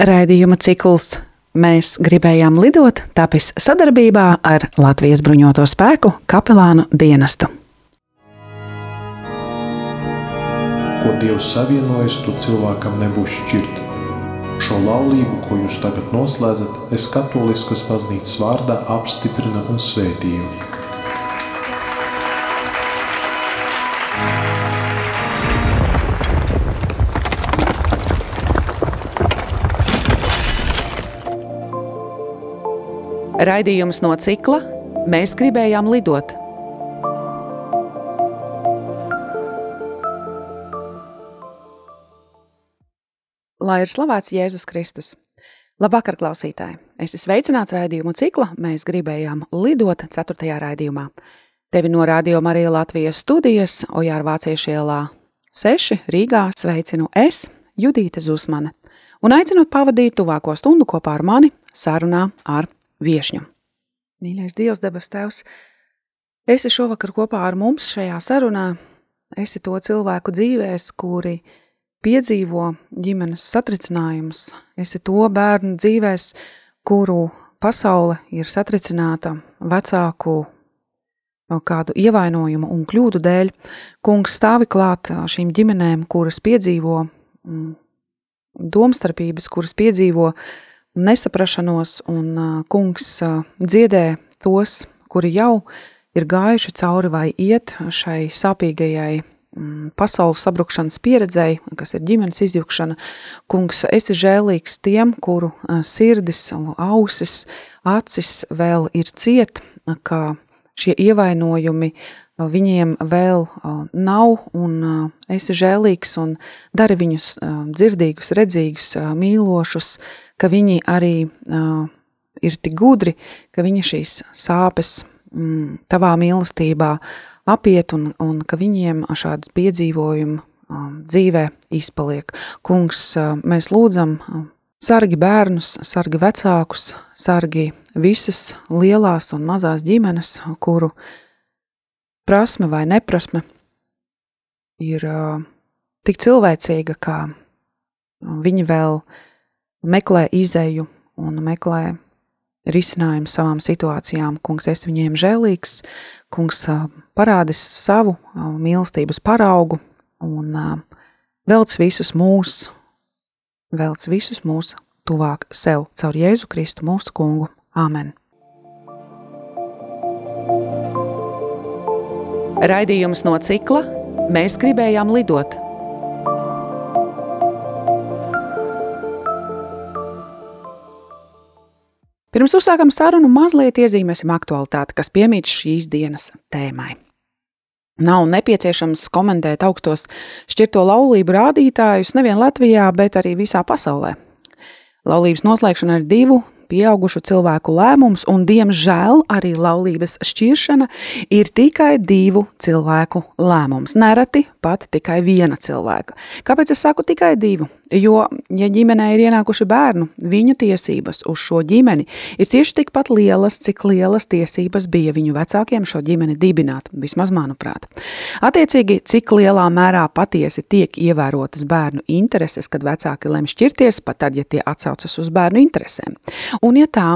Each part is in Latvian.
Raidījuma cikls Mēs gribējām lidot, tāpēc sadarbībā ar Latvijas bruņoto spēku kapelānu dienestu. Ko Dievs savienojas, to cilvēkam nebūs šķirt. Šo laulību, ko jūs tagad noslēdzat, es katoliskas baznīcas vārdā apstiprinu un svētīju. Raidījums no cikla Mēs gribējām lidot. Lai ir slavēts Jēzus Kristus. Labvakar, klausītāji! Es esmu sveicināts raidījumu cikla Mēs gribējām lidot 4. raidījumā. Tevi no Radio Marija Latvijas studijas Ojāra Vāciešu ielā 6 Rīgā sveicinu es, Judīte Zusmane, un aicinu pavadīt tuvāko stundu kopā ar mani sarunā ar viešņu. Mīļais Dievs, debes Tēvs, esi šovakar kopā ar mums šajā sarunā. Esi to cilvēku dzīvēs, kuri piedzīvo ģimenes satricinājumus, esi to bērnu dzīvēs, kuru pasaule ir satricināta vecāku kādu ievainojumu un kļūdu dēļ. Kungs stāvi klāt šīm ģimenēm, kuras piedzīvo mm, domstarpības, kuras piedzīvo uh, nesaprašanos, un kungs dziedē tos, kuri jau ir gājuši cauri vai iet šai sāpīgajai mm, pasaules sabrukšanas pieredzei, kas ir ģimenes izjukšana. Kungs, esi žēlīgs tiem, kuru sirdis, ausis, acis vēl ir ciet, ka šie ievainojumi viņiem vēl nav, un esi žēlīgs un dari viņus dzirdīgus, redzīgus, mīlošus, ka viņi arī ir tik gudri, ka viņi šīs sāpes mm, tavā mīlestībā apiet un, un ka viņiem šādi piedzīvojumi um, dzīvē izpaliek. Kungs, mēs lūdzam, sargi bērnus, sargi vecākus, sargi visas lielās un mazās ģimenes, kuru prasme vai neprasme ir uh, tik cilvēcīga, kā viņi vēl uh, meklē izēju un meklē risinājumu savām situācijām. Kungs, es viņiem žēlīgs, kungs parādis savu mīlestības paraugu un velc visus mūs, velc visus mūs tuvāk sev caur Jēzu Kristu mūsu kungu. Āmen! Raidījums no cikla Mēs gribējām lidot! Pirms uzsākam sarunu, mazliet iezīmēsim aktualitāti, kas piemīt šīs dienas tēmai. Nav nepieciešams komentēt augstos šķirto laulību rādītājus nevien Latvijā, bet arī visā pasaulē. Laulības noslēgšana ir divu pieaugušu cilvēku lēmums, un, diemžēl, arī laulības šķiršana ir tikai divu cilvēku lēmums. Nereti pat tikai viena cilvēka. Kāpēc es saku tikai divu? Jo, ja ģimenē ir ienākuši bērnu, viņu tiesības uz šo ģimeni ir tieši tikpat lielas, cik lielas tiesības bija viņu vecākiem šo ģimeni dibināt, vismaz manuprāt. Attiecīgi, cik lielā mērā patiesi tiek ievērotas bērnu intereses, kad vecāki lem šķirties, pat tad, ja tie atsaucas uz bērnu interesēm. Un, ja tā,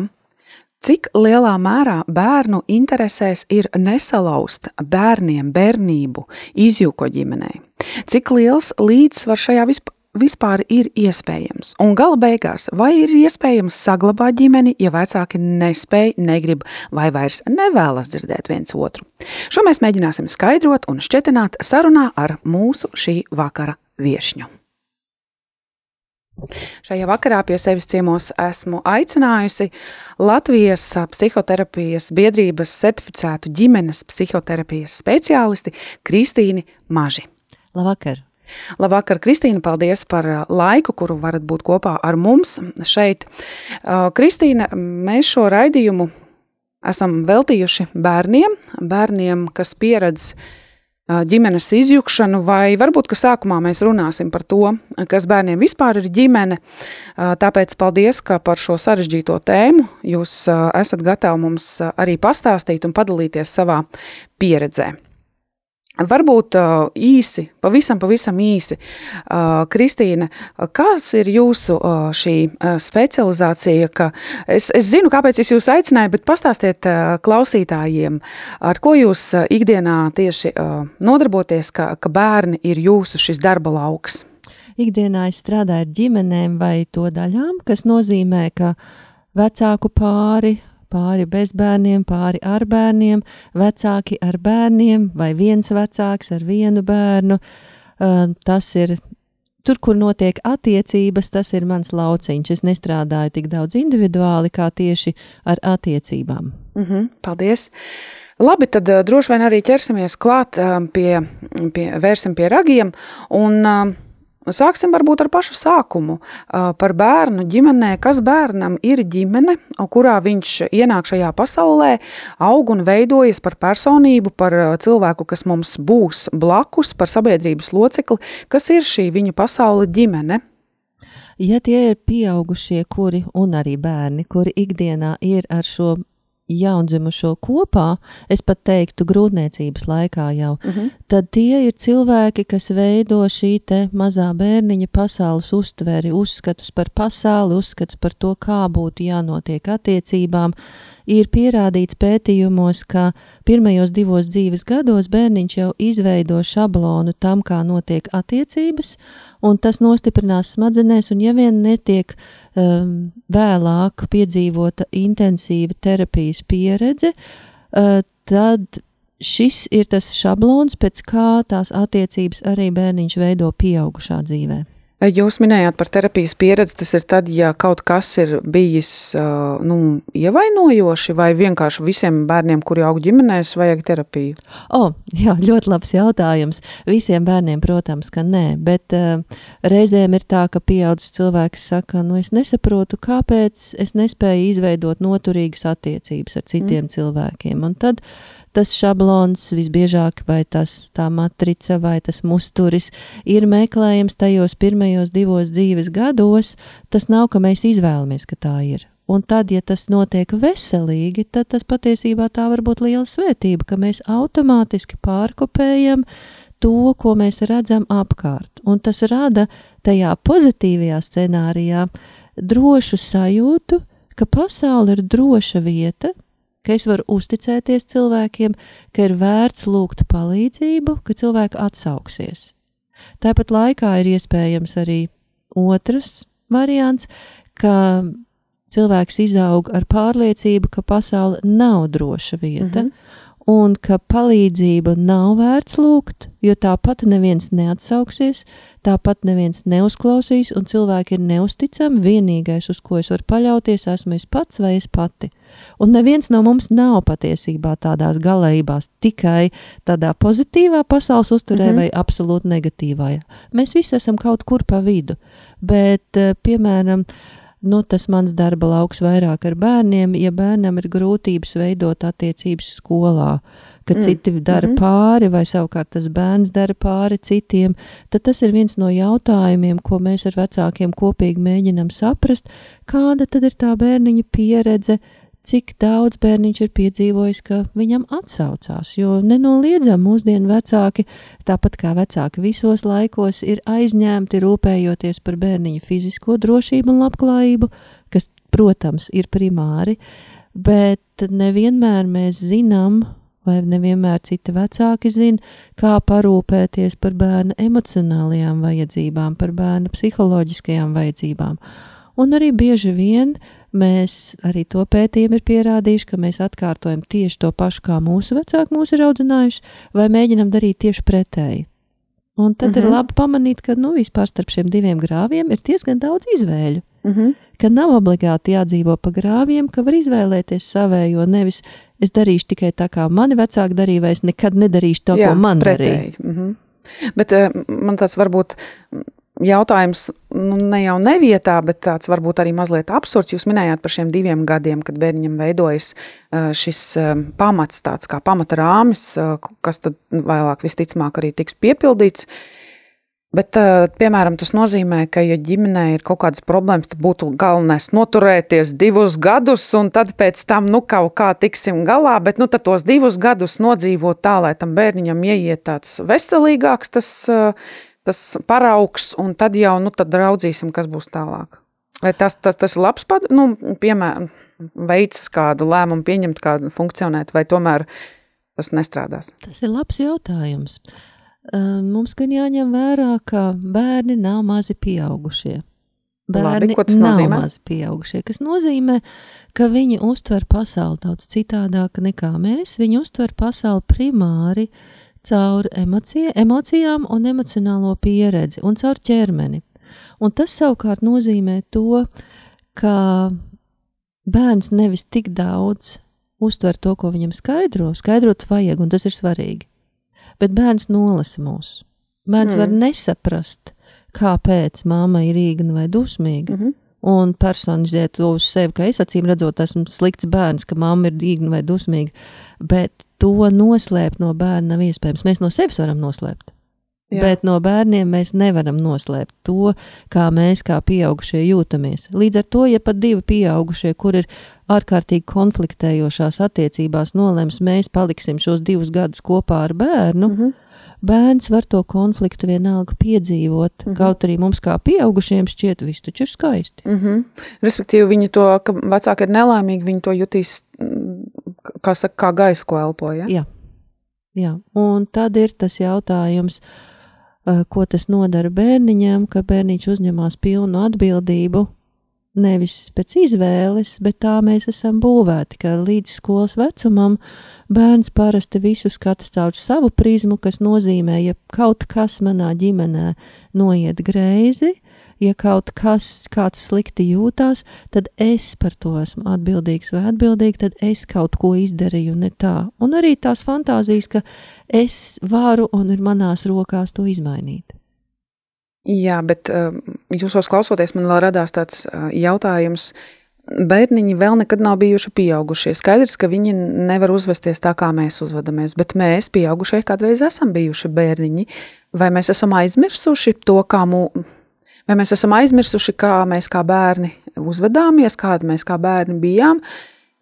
Cik lielā mērā bērnu interesēs ir nesalauzt bērniem bērnību, izjūko ģimenei? Cik liels līdzsvars šajā vispār? Vispār ir iespējams? Un gala beigās, vai ir iespējams saglabāt ģimeni, ja vecāki nespēj, negrib vai vairs nevēlas dzirdēt viens otru? Šo mēs mēģināsim skaidrot un šķetināt sarunā ar mūsu šī vakara viešņu. Šajā vakarā pie sevis ciemos esmu aicinājusi Latvijas psihoterapijas biedrības certificētu ģimenes psihoterapijas speciālisti Kristīni Maži. Labvakar! Labvakar, Kristīna, paldies par uh, laiku, kuru varat būt kopā ar mums šeit. Uh, Kristīna, mēs šo raidījumu esam veltījuši bērniem, bērniem, kas pieredz uh, ģimenes izjukšanu, vai varbūt, ka sākumā mēs runāsim par to, kas bērniem vispār ir ģimene. Tāpēc paldies, ka par šo sarežģīto tēmu jūs esat gatavi mums arī pastāstīt un padalīties savā pieredzē. Varbūt īsi, pavisam, pavisam īsi, Kristīne, kas ir jūsu šī specializācija? Ka es, es zinu, kāpēc es jūs aicināju, bet pastāstiet klausītājiem, ar ko jūs ikdienā tieši nodarboties, ka, ka bērni ir jūsu šis darba lauks. Ikdienā es strādāju ar ģimenēm vai to daļām, kas nozīmē, ka vecāku pāri pāri bez bērniem, pāri ar bērniem, vecāki ar bērniem vai viens vecāks ar vienu bērnu. Tas ir tur, kur notiek attiecības, tas ir mans lauciņš. Es nestrādāju tik daudz individuāli, kā tieši ar attiecībām. Mm -hmm, paldies! Labi, tad droši vien arī ķersimies klāt pie, pie vērsim pie ragiem. Un, Sāksim varbūt ar pašu sākumu par bērnu ģimenē. Kas bērnam ir ģimene, kurā viņš ienāk šajā pasaulē, aug un veidojas par personību, par cilvēku, kas mums būs blakus, par sabiedrības locekli. Kas ir šī viņa pasaule ģimene? Ja tie ir pieaugušie, kuri un arī bērni, kuri ikdienā ir ar šo jaundzimušo kopā, es pat teiktu, grūtniecības laikā jau, uh mhm. -huh. tad tie ir cilvēki, kas veido šī mazā bērniņa pasaules uztveri, uzskatus par pasauli, uzskatus par to, kā būtu jānotiek attiecībām. Ir pierādīts pētījumos, ka pirmajos divos dzīves gados bērniņš jau izveido šablonu tam, kā notiek attiecības, un tas nostiprinās smadzenēs, un ja vien netiek um, vēlāk piedzīvota intensīva terapijas pieredze, uh, tad šis ir tas šablons, pēc kā tās attiecības arī bērniņš veido pieaugušā dzīvē. Jūs minējāt par terapijas pieredzi. Tas ir tad, ja kaut kas ir bijis nu, ievainojoši, vai vienkārši visiem bērniem, kuri aug ģimenēs, vajag terapiju? O, oh, jā, ļoti labs jautājums. Visiem bērniem, protams, ka nē, bet uh, reizēm ir tā, ka pieaugušs cilvēks saka, nu es nesaprotu, kāpēc es nespēju izveidot noturīgas attiecības ar citiem mm. cilvēkiem. Un tad tas šablons visbiežāk, vai tas tā matrica, vai tas musturis ir meklējams tajos pirmajos divos dzīves gados, tas nav, ka mēs izvēlamies, ka tā ir. Un tad, ja tas notiek veselīgi, tad tas patiesībā tā var būt liela svētība, ka mēs automātiski pārkopējam to, ko mēs redzam apkārt. Un tas rada tajā pozitīvajā scenārijā drošu sajūtu, ka pasaule ir droša vieta, ka es varu uzticēties cilvēkiem, ka ir vērts lūgt palīdzību, ka cilvēki atsauksies. Tāpat laikā ir iespējams arī otrs variants, ka cilvēks izaug ar pārliecību, ka pasaule nav droša vieta, mm -hmm un ka palīdzību nav vērts lūgt, jo tāpat neviens neatsauksies, tāpat neviens neuzklausīs, un cilvēki ir neusticami. Vienīgais, uz ko es varu paļauties, esmu es pats vai es pati. Un neviens no mums nav patiesībā tādās galējībās, tikai tādā pozitīvā pasaules uzturē mm -hmm. vai absolūti negatīvā. Mēs visi esam kaut kur pa vidu, bet, eh, piemēram, nu, tas mans darba lauks vairāk ar bērniem, ja bērnam ir grūtības veidot attiecības skolā, ka mm. citi dara mm -hmm. pāri, vai savukārt tas bērns dara pāri citiem, tad tas ir viens no jautājumiem, ko mēs ar vecākiem kopīgi mēģinam saprast, kāda tad ir tā bērniņa pieredze cik daudz bērniņš ir piedzīvojis, ka viņam atsaucās. Jo nenoliedzami mūsdienu vecāki, tāpat kā vecāki visos laikos, ir aizņemti rūpējoties par bērniņa fizisko drošību un labklājību, kas, protams, ir primāri, bet nevienmēr mēs zinām, vai nevienmēr citi vecāki zina, kā parūpēties par bērna emocionālajām vajadzībām, par bērna psiholoģiskajām vajadzībām. Un arī bieži vien uh, Mēs arī to pētījumi ir pierādījuši, ka mēs atkārtojam tieši to pašu, kā mūsu vecāki mūs ir audzinājuši, vai mēģinam darīt tieši pretēji. Un tad uh -huh. ir mhm. labi pamanīt, ka nu, vispār starp šiem diviem grāviem ir diezgan daudz izvēļu. Uh mhm. -huh. Ka nav obligāti jādzīvo pa grāviem, ka var izvēlēties savējo. Nevis es darīšu tikai tā, kā mani vecāki darīja, vai es nekad nedarīšu to, Jā, ko man pretēji. darīja. Uh mhm. -huh. Bet uh, man tas varbūt jautājums nu, ne jau nevietā, bet tāds varbūt arī mazliet absurds. Jūs minējāt par šiem diviem gadiem, kad bērniņam veidojas šis pamats, tāds kā pamata rāmis, kas tad vēlāk visticamāk arī tiks piepildīts. Bet, piemēram, tas nozīmē, ka, ja ģimenē ir kaut kādas problēmas, tad būtu galvenais noturēties divus gadus, un tad pēc tam nu, kaut kā tiksim galā. Bet nu, tos divus gadus nodzīvot tā, lai tam bērniņam ieiet tāds veselīgāks, tas, uh, tas paraugs, un tad jau nu, tad raudzīsim, kas būs tālāk. Vai tas, tas, tas ir labs nu, piemēram, veids, kādu lēmumu pieņemt, kā funkcionēt, vai tomēr tas nestrādās? Tas ir labs jautājums. Mums gan jāņem vērā, ka bērni nav mazi pieaugušie. Bērni Labi, nav nozīmē? mazi pieaugušie, kas nozīmē, ka viņi uztver pasauli daudz citādāk nekā mēs. Viņi uztver pasauli primāri caur emocija, emocijām un emocionālo pieredzi un caur ķermeni. Un tas savukārt nozīmē to, ka bērns nevis tik daudz uztver to, ko viņam skaidro, skaidrot vajag, un tas ir svarīgi bet bērns nolasa mūs. Bērns mm. var nesaprast, kāpēc mamma ir īgna vai dusmīga. Mm -hmm. Un personizēt to uz sevi, ka es acīm redzot, esmu slikts bērns, ka mamma ir dīgna vai dusmīga. Bet to noslēpt no bērna nav iespējams. Mēs no sevis varam noslēpt. Jā. Bet no bērniem mēs nevaram noslēpt to, kā mēs, kā pieaugušie, jūtamies. Līdz ar to, ja pat divi pieaugušie, kur ir ārkārtīgi konfliktējošās attiecībās nolems, mēs paliksim šos divus gadus kopā ar bērnu, mm -hmm. bērns var to konfliktu vienalga piedzīvot. Mm -hmm. Kaut arī mums, kā pieaugušiem, šķiet, viss taču ir skaisti. Mm -hmm. Respektīvi, viņi to, ka vecāki ir nelaimīgi, viņi to jutīs kā, saka, kā gaisu, ko elpoja. Ja? Jā. Jā, un tad ir tas jautājums, ko tas nodara bērniņam, ka bērniņš uzņemās pilnu atbildību nevis pēc izvēles, bet tā mēs esam būvēti, ka līdz skolas vecumam bērns parasti visu skatās caur savu prizmu, kas nozīmē, ja kaut kas manā ģimenē noiet greizi, ja kaut kas kāds slikti jūtās, tad es par to esmu atbildīgs vai atbildīga, tad es kaut ko izdarīju ne tā. Un arī tās fantāzijas, ka es varu un ir manās rokās to izmainīt. Jā, bet uh, jūsos klausoties, man vēl radās tāds uh, jautājums. Bērniņi vēl nekad nav bijuši pieaugušie. Skaidrs, ka viņi nevar uzvesties tā, kā mēs uzvedamies, bet mēs, pieaugušie, kādreiz esam bijuši bērniņi. Vai mēs esam aizmirsuši to, kā mūsu, vai mēs esam aizmirsuši, kā mēs kā bērni uzvedāmies, kādi mēs kā bērni bijām,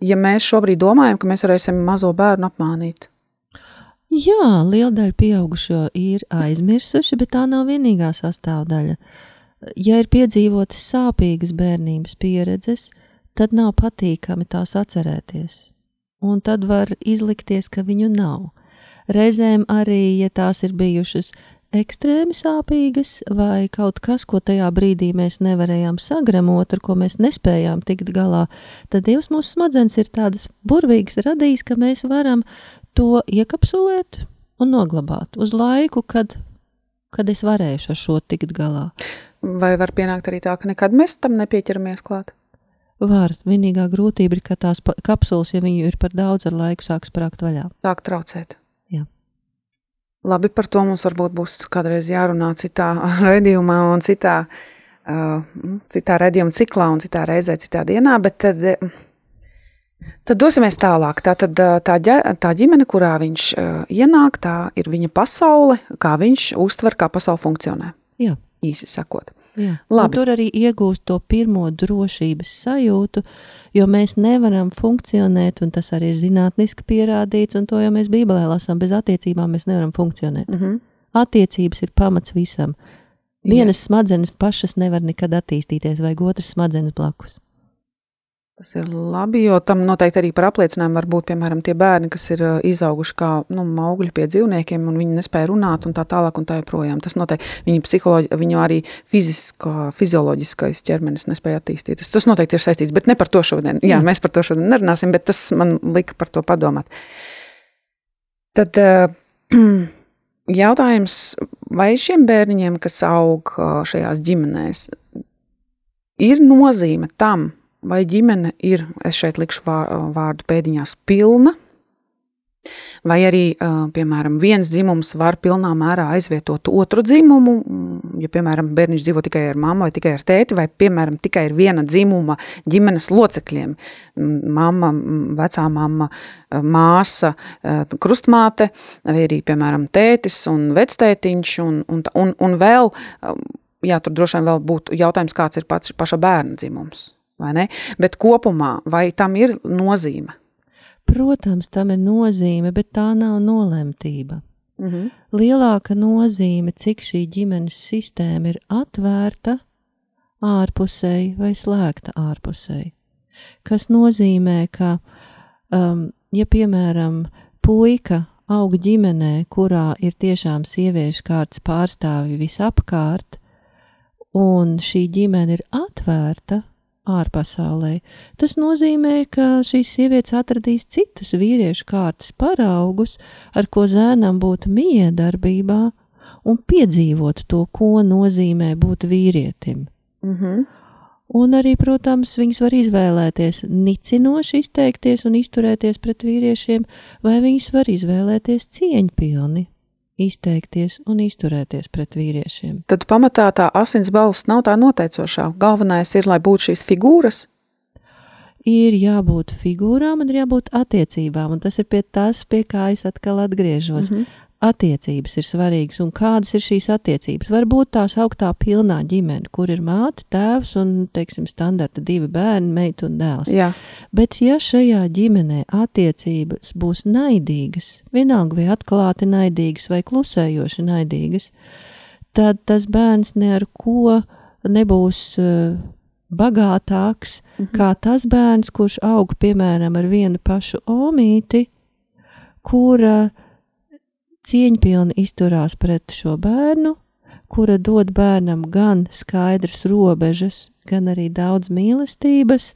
ja mēs šobrīd domājam, ka mēs varēsim mazo bērnu apmānīt? Jā, liela daļa pieaugušo ir aizmirsuši, bet tā nav vienīgā sastāvdaļa. Ja ir piedzīvotas sāpīgas bērnības pieredzes, tad nav patīkami tās atcerēties. Un tad var izlikties, ka viņu nav. Reizēm arī, ja tās ir bijušas ekstrēmi sāpīgas, vai kaut kas, ko tajā brīdī mēs nevarējām sagremot, ar ko mēs nespējām tikt galā, tad Dievs mūsu smadzenes ir tādas burvīgas radījis, ka mēs varam to iekapsulēt un noglabāt uz laiku, kad, kad es varēšu ar šo tikt galā. Vai var pienākt arī tā, ka nekad mēs tam nepieķeramies klāt? Var. Vienīgā grūtība ir, ka tās kapsulas, ja viņu ir par daudz, ar laiku sāk sprāgt vaļā. Sāk traucēt. Labi, par to mums varbūt būs kādreiz jārunā citā raidījumā un citā, uh, citā raidījuma ciklā un citā reizē, citā dienā, bet tad Tad dosimies tālāk. Tā, tad, tā, tā ģimene, kurā viņš uh, ienāk, tā ir viņa pasaule, kā viņš uztver, kā pasaule funkcionē. Jā. Īsi sakot. Tur arī iegūst to pirmo drošības sajūtu, jo mēs nevaram funkcionēt, un tas arī ir zinātniski pierādīts, un to jau mēs Bībelē lasām. Bez attiecībām mēs nevaram funkcionēt. Mm -hmm. Attiecības ir pamats visam. Vienas Jā. smadzenes pašas nevar nekad attīstīties, vajag otras smadzenes blakus. Tas ir labi, jo tam noteikti arī par apliecinājumu var būt, piemēram, tie bērni, kas ir izauguši kā nu, augļi pie dzīvniekiem, un viņi nespēja runāt, un tā tālāk, un tā joprojām. Tas noteikti viņu psiholoģi, viņu arī fizisko, fizioloģiskais ķermenis nespēja attīstīties. Tas noteikti ir saistīts, bet ne par to šodien. Jā, mm. mēs par to šodien nerunāsim, bet tas man lika par to padomāt. Tad jautājums, vai šiem bērniņiem, kas aug šajās ģimenēs, ir nozīme tam, vai ģimene ir, es šeit likšu vārdu pēdiņās, pilna, Vai arī, piemēram, viens dzimums var pilnā mērā aizvietot otru dzimumu, ja, piemēram, bērniņš dzīvo tikai ar mammu vai tikai ar tēti, vai, piemēram, tikai ir viena dzimuma ģimenes locekļiem - mamma, vecā mamma, māsa, krustmāte, vai arī, piemēram, tētis un vectētiņš, un, un, un, un vēl, jā, tur droši vien vēl būtu jautājums, kāds ir pats paša bērna dzimums, vai ne? Bet kopumā, vai tam ir nozīme? Protams, tam ir nozīme, bet tā nav nolemtība. Mm -hmm. Lielāka nozīme, cik šī ģimenes sistēma ir atvērta ārpusēji vai slēgta ārpusēji. Kas nozīmē, ka, um, ja piemēram, puika aug ģimenē, kurā ir tiešām sieviešu kārtas pārstāvi visapkārt, un šī ģimene ir atvērta, ārpasaulē. Tas nozīmē, ka šīs sievietes atradīs citus vīriešu kārtas paraugus, ar ko zēnam būt miedarbībā un piedzīvot to, ko nozīmē būt vīrietim. Mm -hmm. Un arī, protams, viņas var izvēlēties nicinoši izteikties un izturēties pret vīriešiem, vai viņas var izvēlēties cieņpilni izteikties un izturēties pret vīriešiem. Tad pamatā tā asins balss nav tā noteicošā. Galvenais ir, lai būtu šīs figūras. Ir jābūt figūrām un ir jābūt attiecībām, un tas ir pie tas, pie kā es atkal atgriežos. Mm -hmm attiecības ir svarīgas un kādas ir šīs attiecības. Varbūt tās augtā pilnā ģimene, kur ir māte, tēvs un, teiksim, standarta divi bērni, meita un dēls. Jā. Bet ja šajā ģimenē attiecības būs naidīgas, vienalga vai atklāti naidīgas vai klusējoši naidīgas, tad tas bērns ne ar ko nebūs uh, bagātāks mm -hmm. kā tas bērns, kurš aug piemēram ar vienu pašu omīti, kura uh, cieņpilni izturās pret šo bērnu, kura dod bērnam gan skaidras robežas, gan arī daudz mīlestības,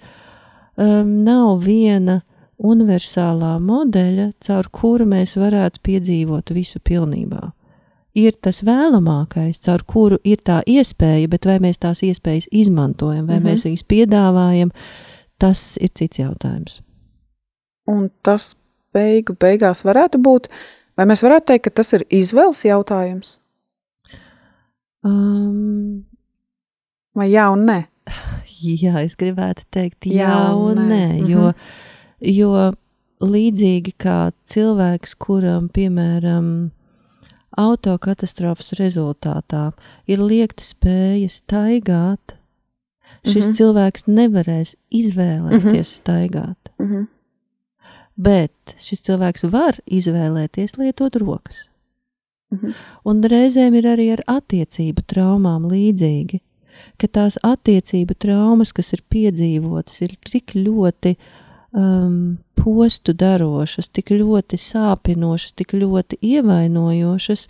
um, nav viena universālā modeļa, caur kuru mēs varētu piedzīvot visu pilnībā. Ir tas vēlamākais, caur kuru ir tā iespēja, bet vai mēs tās iespējas izmantojam, vai mm -hmm. mēs viņus piedāvājam, tas ir cits jautājums. Un tas beigu beigās varētu būt Vai mēs varētu teikt, ka tas ir izvēles jautājums? Um, Vai jā un nē? Jā, es gribētu teikt, jā, jā un nē, nē jo, mhm. jo līdzīgi kā cilvēks, kuram, piemēram, autokatastrofas rezultātā ir liekta spēja staigāt, šis mm -hmm. cilvēks nevarēs izvēlēties mm -hmm. staigāt. Mm -hmm bet šis cilvēks var izvēlēties lietot rokas. Mhm. Un reizēm ir arī ar attiecību traumām līdzīgi, ka tās attiecību traumas, kas ir piedzīvotas, ir tik ļoti um, postu darošas, tik ļoti sāpinošas, tik ļoti ievainojošas,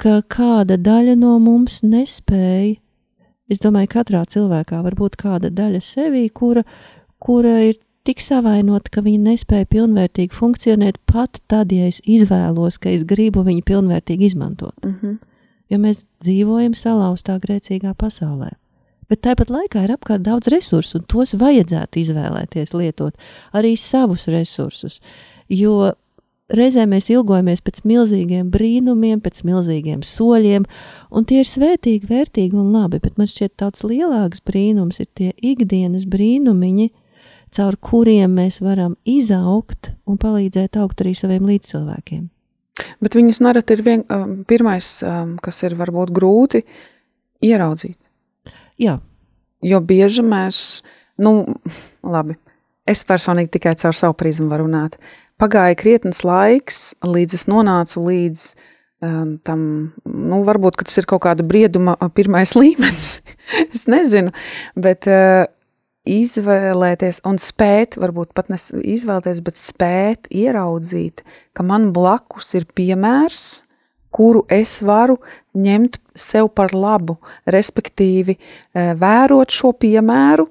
ka kāda daļa no mums nespēja. Es domāju, ka katrā cilvēkā var būt kāda daļa sevī, kura, kura ir tik savainota, ka viņa nespēja pilnvērtīgi funkcionēt pat tad, ja es izvēlos, ka es gribu viņu pilnvērtīgi izmantot. Mm -hmm. Jo mēs dzīvojam salauztā grēcīgā pasaulē. Bet tāpat laikā ir apkārt daudz resursu, un tos vajadzētu izvēlēties lietot arī savus resursus. Jo reizē mēs ilgojamies pēc milzīgiem brīnumiem, pēc milzīgiem soļiem, un tie ir svētīgi, vērtīgi un labi. Bet man šķiet, tāds lielāks brīnums ir tie ikdienas brīnumiņi, caur kuriem mēs varam izaugt un palīdzēt augt arī saviem līdzcilvēkiem. Bet viņus nereti ir vien, um, pirmais, um, kas ir varbūt grūti ieraudzīt. Jā. Jo bieži mēs, nu, labi, es personīgi tikai caur savu prizmu varu runāt. Pagāja krietnes laiks, līdz es nonācu līdz um, tam, nu, varbūt tas ir kaut kāda brieduma pirmais līmenis. es nezinu, bet uh, izvēlēties un spēt, varbūt pat ne izvēlēties, bet spēt ieraudzīt, ka man blakus ir piemērs, kuru es varu ņemt sev par labu, respektīvi eh, vērot šo piemēru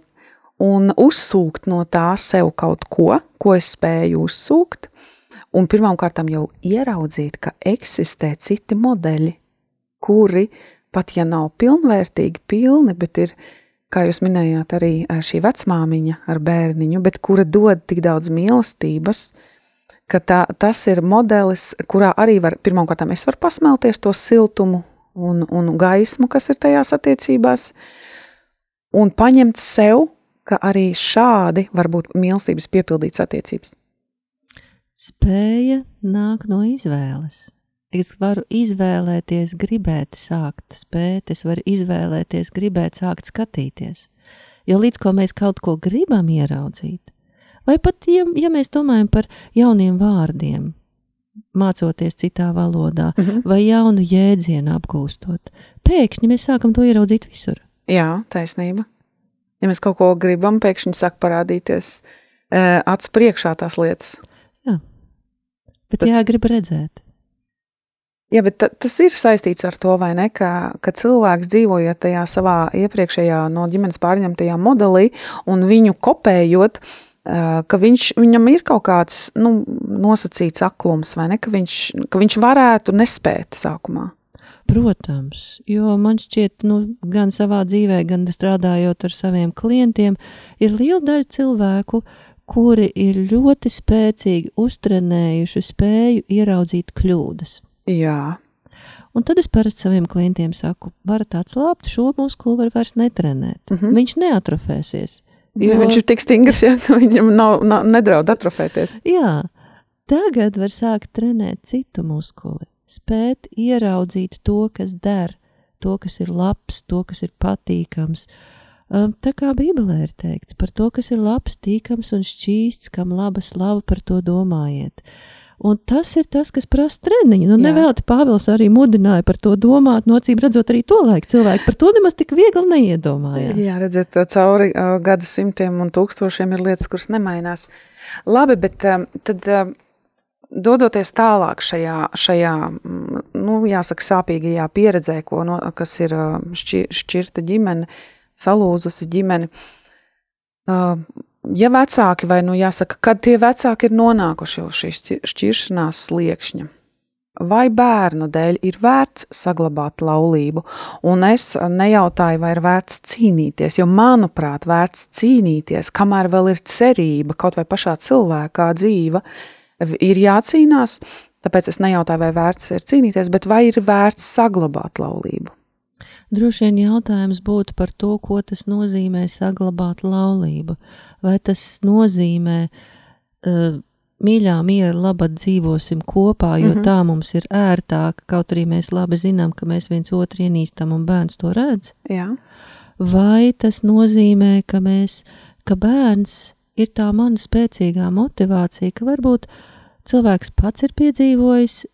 un uzsūkt no tā sev kaut ko, ko es spēju uzsūkt, un pirmām kārtām jau ieraudzīt, ka eksistē citi modeļi, kuri, pat ja nav pilnvērtīgi pilni, bet ir kā jūs minējāt, arī šī vecmāmiņa ar bērniņu, bet kura dod tik daudz mīlestības, ka tā, tas ir modelis, kurā arī var, pirmkārt, es varu pasmelties to siltumu un, un gaismu, kas ir tajās attiecībās, un paņemt sev, ka arī šādi var būt mīlestības piepildītas attiecības. Spēja nāk no izvēles. Es varu izvēlēties, gribēt sākt spēt, es varu izvēlēties, gribēt sākt skatīties. Jo līdz ko mēs kaut ko gribam ieraudzīt, vai pat, ja, ja mēs domājam par jauniem vārdiem, mācoties citā valodā, mm -hmm. vai jaunu jēdzienu apgūstot, pēkšņi mēs sākam to ieraudzīt visur. Jā, taisnība. Ja mēs kaut ko gribam, pēkšņi sāk parādīties e, acu priekšā tās lietas. Jā, bet tas... jāgrib redzēt. Jā, bet tas ir saistīts ar to, ne, ka, ka cilvēks dzīvojot tajā savā iepriekšējā no ģimenes pārņemtajā modelī un viņu kopējot, ka viņš, viņam ir kaut kāds nu, nosacīts aklums, vai ne, ka viņš, ka viņš varētu nespēt sākumā. Protams, jo man šķiet, nu, gan savā dzīvē, gan strādājot ar saviem klientiem, ir liela daļa cilvēku, kuri ir ļoti spēcīgi uztrenējuši spēju ieraudzīt kļūdas. Jā. Un tad es parasti saviem klientiem saku, varat atslābt, šo muskuli var vairs netrenēt. Mm -hmm. Viņš neatrofēsies. Jo... Viņš ir tik stingrs, ja viņam nav, nav nedraud atrofēties. Jā, tagad var sākt trenēt citu muskuli, spēt ieraudzīt to, kas der, to, kas ir labs, to, kas ir patīkams. Um, tā kā Bībelē ir teikts, par to, kas ir labs, tīkams un šķīsts, kam laba slava par to domājiet. Uh, Un tas ir tas, kas prasa treniņu. Nu, Nevelti Pāvils arī mudināja par to domāt, nocīm redzot arī to laiku cilvēku. Par to nemaz tik viegli neiedomājās. Jā, redziet, cauri uh, gadsimtiem un tūkstošiem ir lietas, kuras nemainās. Labi, bet um, tad. Um, Dodoties tālāk šajā, šajā nu, jāsaka, sāpīgajā pieredzē, ko, no, kas ir šķir, šķirta ģimene, salūzusi ģimene, uh, ja vecāki, vai nu jāsaka, kad tie vecāki ir nonākuši uz šīs šķiršanās sliekšņa, vai bērnu dēļ ir vērts saglabāt laulību, un es nejautāju, vai ir vērts cīnīties, jo, manuprāt, vērts cīnīties, kamēr vēl ir cerība, kaut vai pašā cilvēkā dzīva, ir jācīnās, tāpēc es nejautāju, vai vērts ir cīnīties, bet vai ir vērts saglabāt laulību. Droši vien jautājums būtu par to, ko tas nozīmē saglabāt laulību. Vai tas nozīmē, uh, mīļā, miera, laba dzīvosim kopā, jo mm -hmm. tā mums ir ērtāk, kaut arī mēs labi zinām, ka mēs viens otru ienīstam un bērns to redz? Jā. Vai tas nozīmē, ka mēs, ka bērns ir tā mana spēcīgā motivācija, ka varbūt cilvēks pats ir piedzīvojis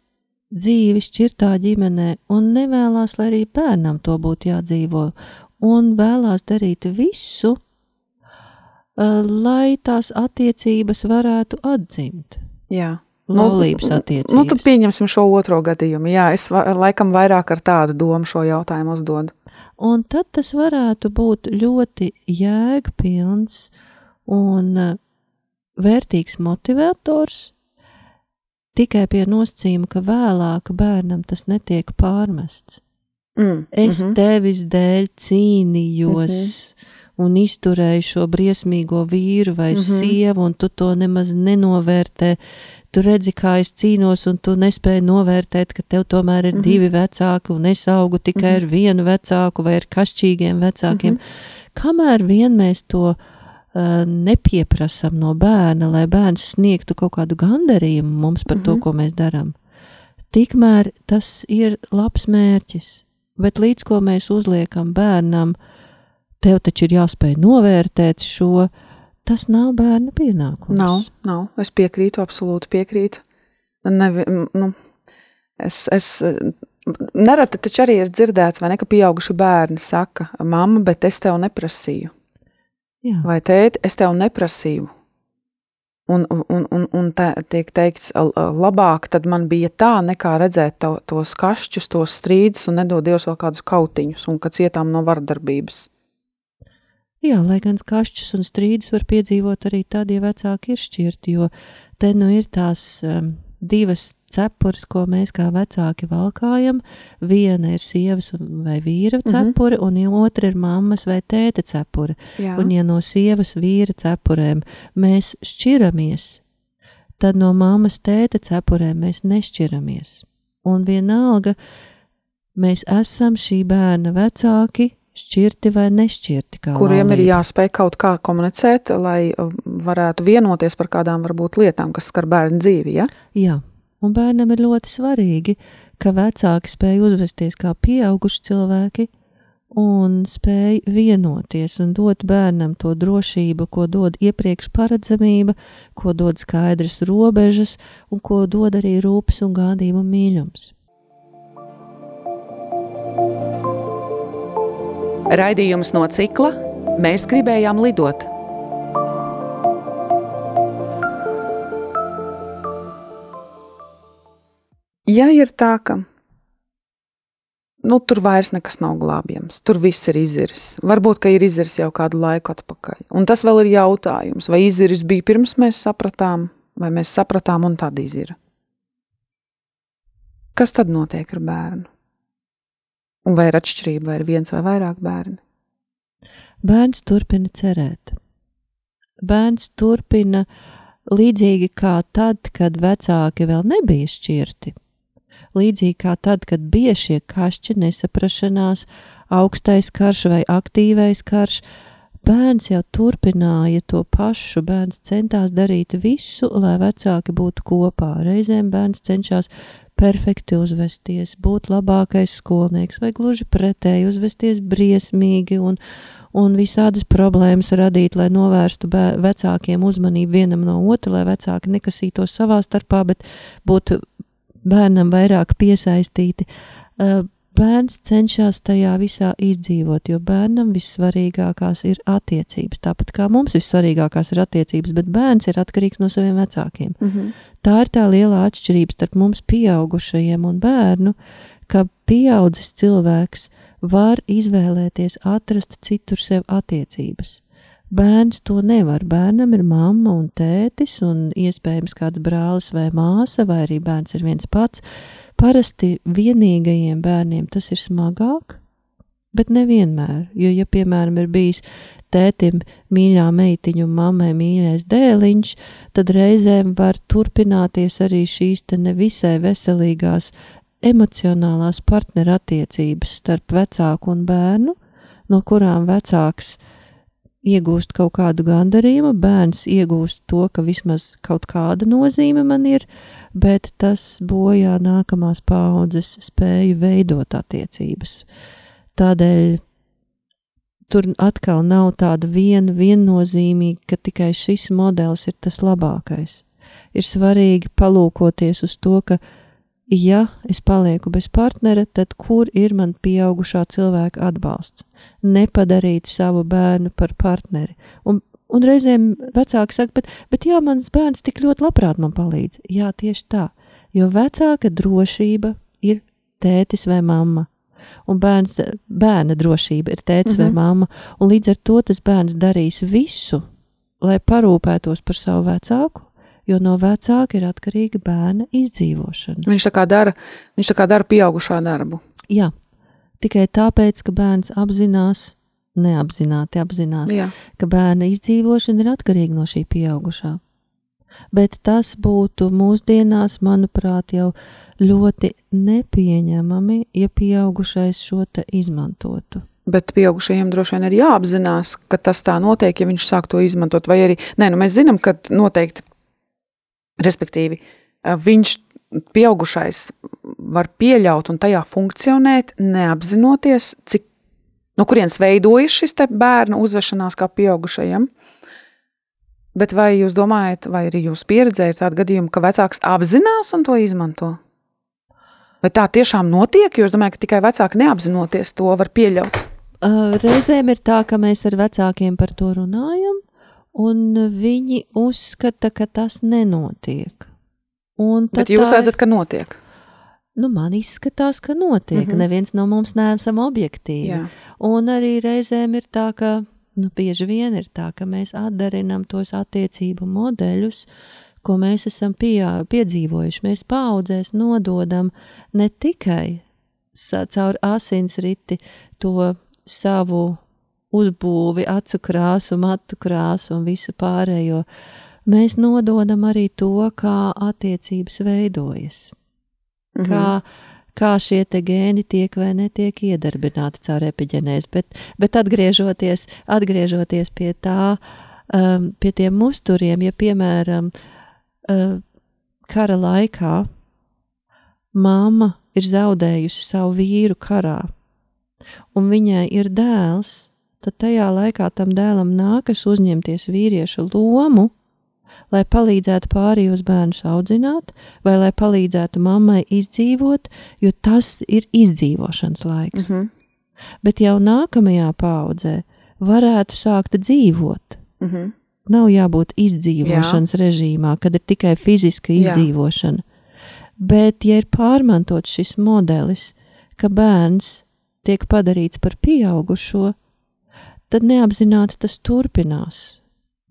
dzīvi šķirtā ģimenē un nevēlas, lai arī bērnam to būtu jādzīvo, un vēlās darīt visu, uh, lai tās attiecības varētu atdzimt. Jā. Laulības attiecības. Nu, nu, tad pieņemsim šo otro gadījumu. Jā, es laikam vairāk ar tādu domu šo jautājumu uzdodu. Un tad tas varētu būt ļoti jēgpilns un uh, vērtīgs motivators tikai pie nosacījuma, ka vēlāk bērnam tas netiek pārmests. Mm, es mm -hmm. tevis dēļ cīnījos. Mm -hmm un izturēju šo briesmīgo vīru vai mm -hmm. sievu, un tu to nemaz nenovērtē. Tu redzi, kā es cīnos, un tu nespēji novērtēt, ka tev tomēr ir mm -hmm. divi vecāki, un es augu tikai mm -hmm. ar vienu vecāku vai ar kašķīgiem vecākiem. Mm -hmm. Kamēr vien mēs to Eh, nepieprasam no bērna, lai bērns sniegtu kaut kādu gandarījumu mums par mm -hmm. to, mhm. ko mēs darām. Tikmēr tas ir labs mērķis, bet līdz ko mēs uzliekam bērnam, tev taču ir jāspēj novērtēt šo, tas nav bērna pienākums. Nav, nav. Es piekrītu, absolūti piekrītu. Nevi, nu, es, es, nereti taču arī ir dzirdēts, vai ne, ka pieauguši bērni saka, mamma, bet es tev neprasīju. Jā. Vai tēti, es tev neprasīju. Un, un, un, un tā tiek teikts, labāk tad man bija tā, nekā redzēt to, tos kašķus, tos strīdus un nedod Dievs vēl kādus kautiņus, un kad cietām no vardarbības. Jā, lai gan kašķus un strīdus var piedzīvot arī tad, ja vecāki ir šķirti, jo te nu ir tās um, divas cepures, ko mēs kā vecāki valkājam. Viena ir sievas vai vīra mhm. cepure, mm -hmm. un otra ir mammas vai tēta cepure. Jā. Un ja no sievas vīra cepurēm mēs šķiramies, tad no mammas tēta cepurēm mēs nešķiramies. Un vienalga, mēs esam šī bērna vecāki, šķirti vai nešķirti. Kuriem laulība. ir jāspēj kaut kā komunicēt, lai uh, varētu vienoties par kādām varbūt lietām, kas skar bērnu dzīvi. Ja? Jā, un bērnam ir ļoti svarīgi, ka vecāki spēj uzvesties kā pieauguši cilvēki un spēj vienoties un dot bērnam to drošību, ko dod iepriekš paredzamība, ko dod skaidras robežas un ko dod arī rūpes un gādība un mīlums. Raidījums no cikla Mēs gribējām lidot. Ja ir tā, ka nu, tur vairs nekas nav glābjams, tur viss ir iziris. Varbūt, ka ir iziris jau kādu laiku atpakaļ. Un tas vēl ir jautājums, vai iziris bija pirms mēs sapratām, vai mēs sapratām un tad izira. Kas tad notiek ar bērnu? Un vai ir atšķirība, vai ir viens vai vairāk bērni? Bērns turpina cerēt. Bērns turpina līdzīgi kā tad, kad vecāki vēl nebija šķirti. Līdzīgi kā tad, kad bija šie kašķi, nesaprašanās, augstais karš vai aktīvais karš, bērns jau turpināja to pašu. Bērns centās darīt visu, lai vecāki būtu kopā. Reizēm bērns cenšas perfekti uzvesties, būt labākais skolnieks, vai gluži pretēji uzvesties briesmīgi un, un visādas problēmas radīt, lai novērstu vecākiem uzmanību vienam no otra, lai vecāki nekasītos savā starpā, bet būtu bērnam vairāk piesaistīti. Bērns cenšas tajā visā izdzīvot, jo bērnam vissvarīgākās ir attiecības. Tāpat kā mums vissvarīgākās ir attiecības, bet bērns ir atkarīgs no saviem vecākiem. Mm -hmm. Tā ir tā lielā atšķirība starp mums, pieaugušajiem un bērnu, ka pieaudzis cilvēks var izvēlēties atrast citur sev attiecības. Bērns to nevar. Bērnam ir mamma un tētis, un iespējams kāds brālis vai māsa, vai arī bērns ir viens pats. Parasti vienīgajiem bērniem tas ir smagāk, bet nevienmēr. Jo, ja, piemēram, ir bijis tētim mīļā meitiņa un mammai mīļais dēliņš, tad reizēm var turpināties arī šīs nevisai veselīgās emocionālās partnerattiecības starp vecāku un bērnu, no kurām vecāks ir iegūst kaut kādu gandarījumu, bērns iegūst to, ka vismaz kaut kāda nozīme man ir, bet tas bojā nākamās paudzes spēju veidot attiecības. Tādēļ tur atkal nav tāda viena viennozīmīga, ka tikai šis modelis ir tas labākais. Ir svarīgi palūkoties uz to, ka ja es palieku bez partnera, tad kur ir man pieaugušā cilvēka atbalsts? Nepadarīt savu bērnu par partneri. Un, un reizēm vecāki saka, bet, bet jā, mans bērns tik ļoti labprāt man palīdz. Jā, tieši tā, jo vecāka drošība ir tētis vai mamma. Un bērns, bērna drošība ir tētis mm -hmm. vai mhm. mamma, līdz ar to tas bērns darīs visu, lai parūpētos par savu vecāku, jo no vecāka ir atkarīga bērna izdzīvošana. Viņš tā kā dara, viņš tā kā dara pieaugušā darbu. Jā, tikai tāpēc, ka bērns apzinās, neapzināti apzinās, Jā. ka bērna izdzīvošana ir atkarīga no šī pieaugušā. Bet tas būtu mūsdienās, manuprāt, jau ļoti nepieņemami, ja pieaugušais šo te izmantotu. Bet pieaugušajiem droši vien ir jāapzinās, ka tas tā notiek, ja viņš sāk to izmantot. Vai arī, nē, nu mēs zinām, ka noteikti Respektīvi, viņš pieaugušais var pieļaut un tajā funkcionēt, neapzinoties, cik, no kurienes veidojas šis bērnu uzvešanās kā pieaugušajam. Bet vai jūs domājat, vai arī jūs pieredzē ir tāda gadījuma, ka vecāks apzinās un to izmanto? Vai tā tiešām notiek? Jo es domāju, ka tikai vecāki neapzinoties to var pieļaut. Reizēm ir tā, ka mēs ar vecākiem par to runājam, un viņi uzskata, ka tas nenotiek. Bet jūs redzat, ka notiek. Nu, man izskatās, ka notiek. Mm -hmm. Neviens no mums neesam objektīvi. Jā. Un arī reizēm ir tā, ka nu, bieži vien ir tā, ka mēs atdarinam tos attiecību modeļus, ko mēs esam pie, piedzīvojuši. Mēs paudzēs nododam ne tikai caur asinsriti to savu uzbūvi, acu krāsu, matu krāsu un visu pārējo. mēs nododam arī to, kā attiecības veidojas. Mhm. Kā, kā šie gēni tiek vai netiek iedarbināti caur epigenēzi. Bet, bet atgriežoties, atgriežoties pie tā, um, pie tiem musturiem, ja piemēram, uh, kara laikā mamma ir zaudējusi savu vīru karā, un viņai ir dēls, tad tajā laikā tam dēlam nākas uzņemties vīrieša lomu, lai palīdzētu pārējos bērnus audzināt, vai lai palīdzētu mammai izdzīvot, jo tas ir izdzīvošanas laiks. Mm -hmm. Bet jau nākamajā paudzē varētu sākt dzīvot. Mm -hmm. Nav jābūt izdzīvošanas Jā. režīmā, kad ir tikai fiziska izdzīvošana. Jā. Bet, ja ir pārmantots šis modelis, ka bērns tiek padarīts par pieaugušo, tad neapzināti tas turpinās.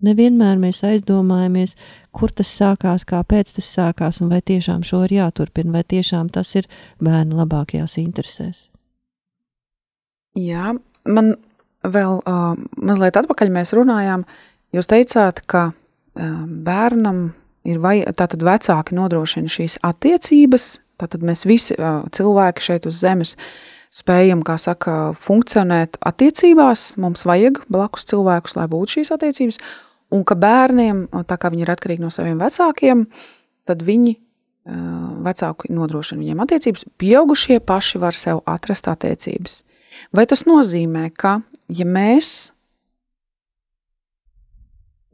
Nevienmēr mēs aizdomājamies, kur tas sākās, kāpēc tas sākās, un vai tiešām šo ir jāturpina, vai tiešām tas ir bērnu labākajās interesēs. Jā, man vēl uh, mazliet atpakaļ mēs runājām. Jūs teicāt, ka uh, bērnam ir vai tātad vecāki nodrošina šīs attiecības, tātad mēs visi uh, cilvēki šeit uz zemes spējam, kā saka, funkcionēt attiecībās, mums vajag blakus cilvēkus, lai būtu šīs attiecības, Un ka bērniem, tā kā viņi ir atkarīgi no saviem vecākiem, tad viņi vecāki nodrošina viņiem attiecības, pieaugušie paši var sev atrast attiecības. Vai tas nozīmē, ka ja mēs,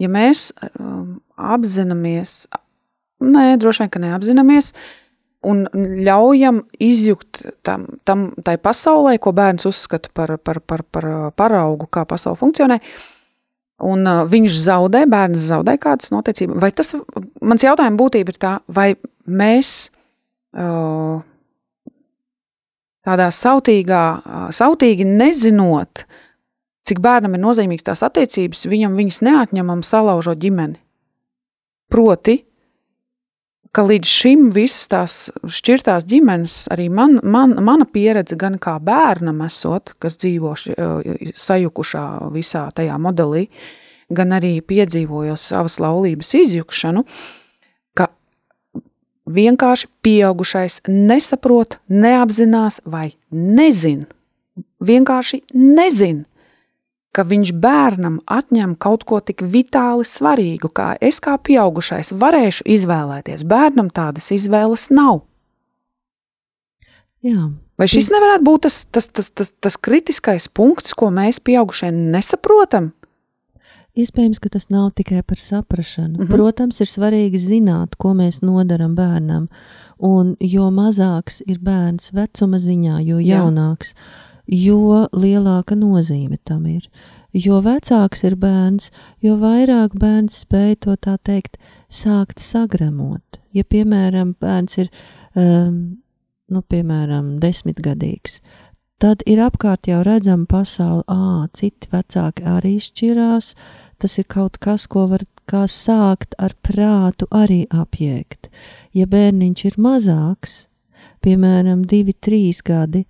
ja mēs um, apzināmies, nē, droši vien, ka neapzināmies, un ļaujam izjūt tam, tam tai pasaulē, ko bērns uzskata par, par, par, par paraugu, kā pasaule funkcionē, un uh, viņš zaudē, bērns zaudē kādas notiecības. Vai tas, mans jautājums būtība ir tā, vai mēs uh, tādā sautīgā, uh, sautīgi nezinot, cik bērnam ir nozīmīgas tās attiecības, viņam viņas neatņemam salaužot ģimeni. Proti, ka līdz šim visas tās šķirtās ģimenes, arī man, man, mana pieredze, gan kā bērnam esot, kas dzīvo sajukušā visā tajā modelī, gan arī piedzīvojot savas laulības izjukšanu, ka vienkārši pieaugušais nesaprot, neapzinās vai nezin, vienkārši nezin, ka viņš bērnam atņem kaut ko tik vitāli svarīgu, kā es kā pieaugušais varēšu izvēlēties. Bērnam tādas izvēles nav. Jā. Vai šis nevarētu būt tas, tas, tas, tas, tas kritiskais punkts, ko mēs pieaugušie nesaprotam? Iespējams, ka tas nav tikai par saprāšanu. Mm -hmm. Protams, ir svarīgi zināt, ko mēs nodaram bērnam. Un jo mazāks ir bērns vecuma ziņā, jo jaunāks. Jā jo lielāka nozīme tam ir. Jo vecāks ir bērns, jo vairāk bērns spēj to tā teikt, sākt sagremot. Ja, piemēram, bērns ir, um, nu, piemēram, desmitgadīgs, tad ir apkārt jau redzama pasaule, ā, citi vecāki arī šķirās, tas ir kaut kas, ko var kā sākt ar prātu arī apjēgt. Ja bērniņš ir mazāks, piemēram, divi, trīs gadi,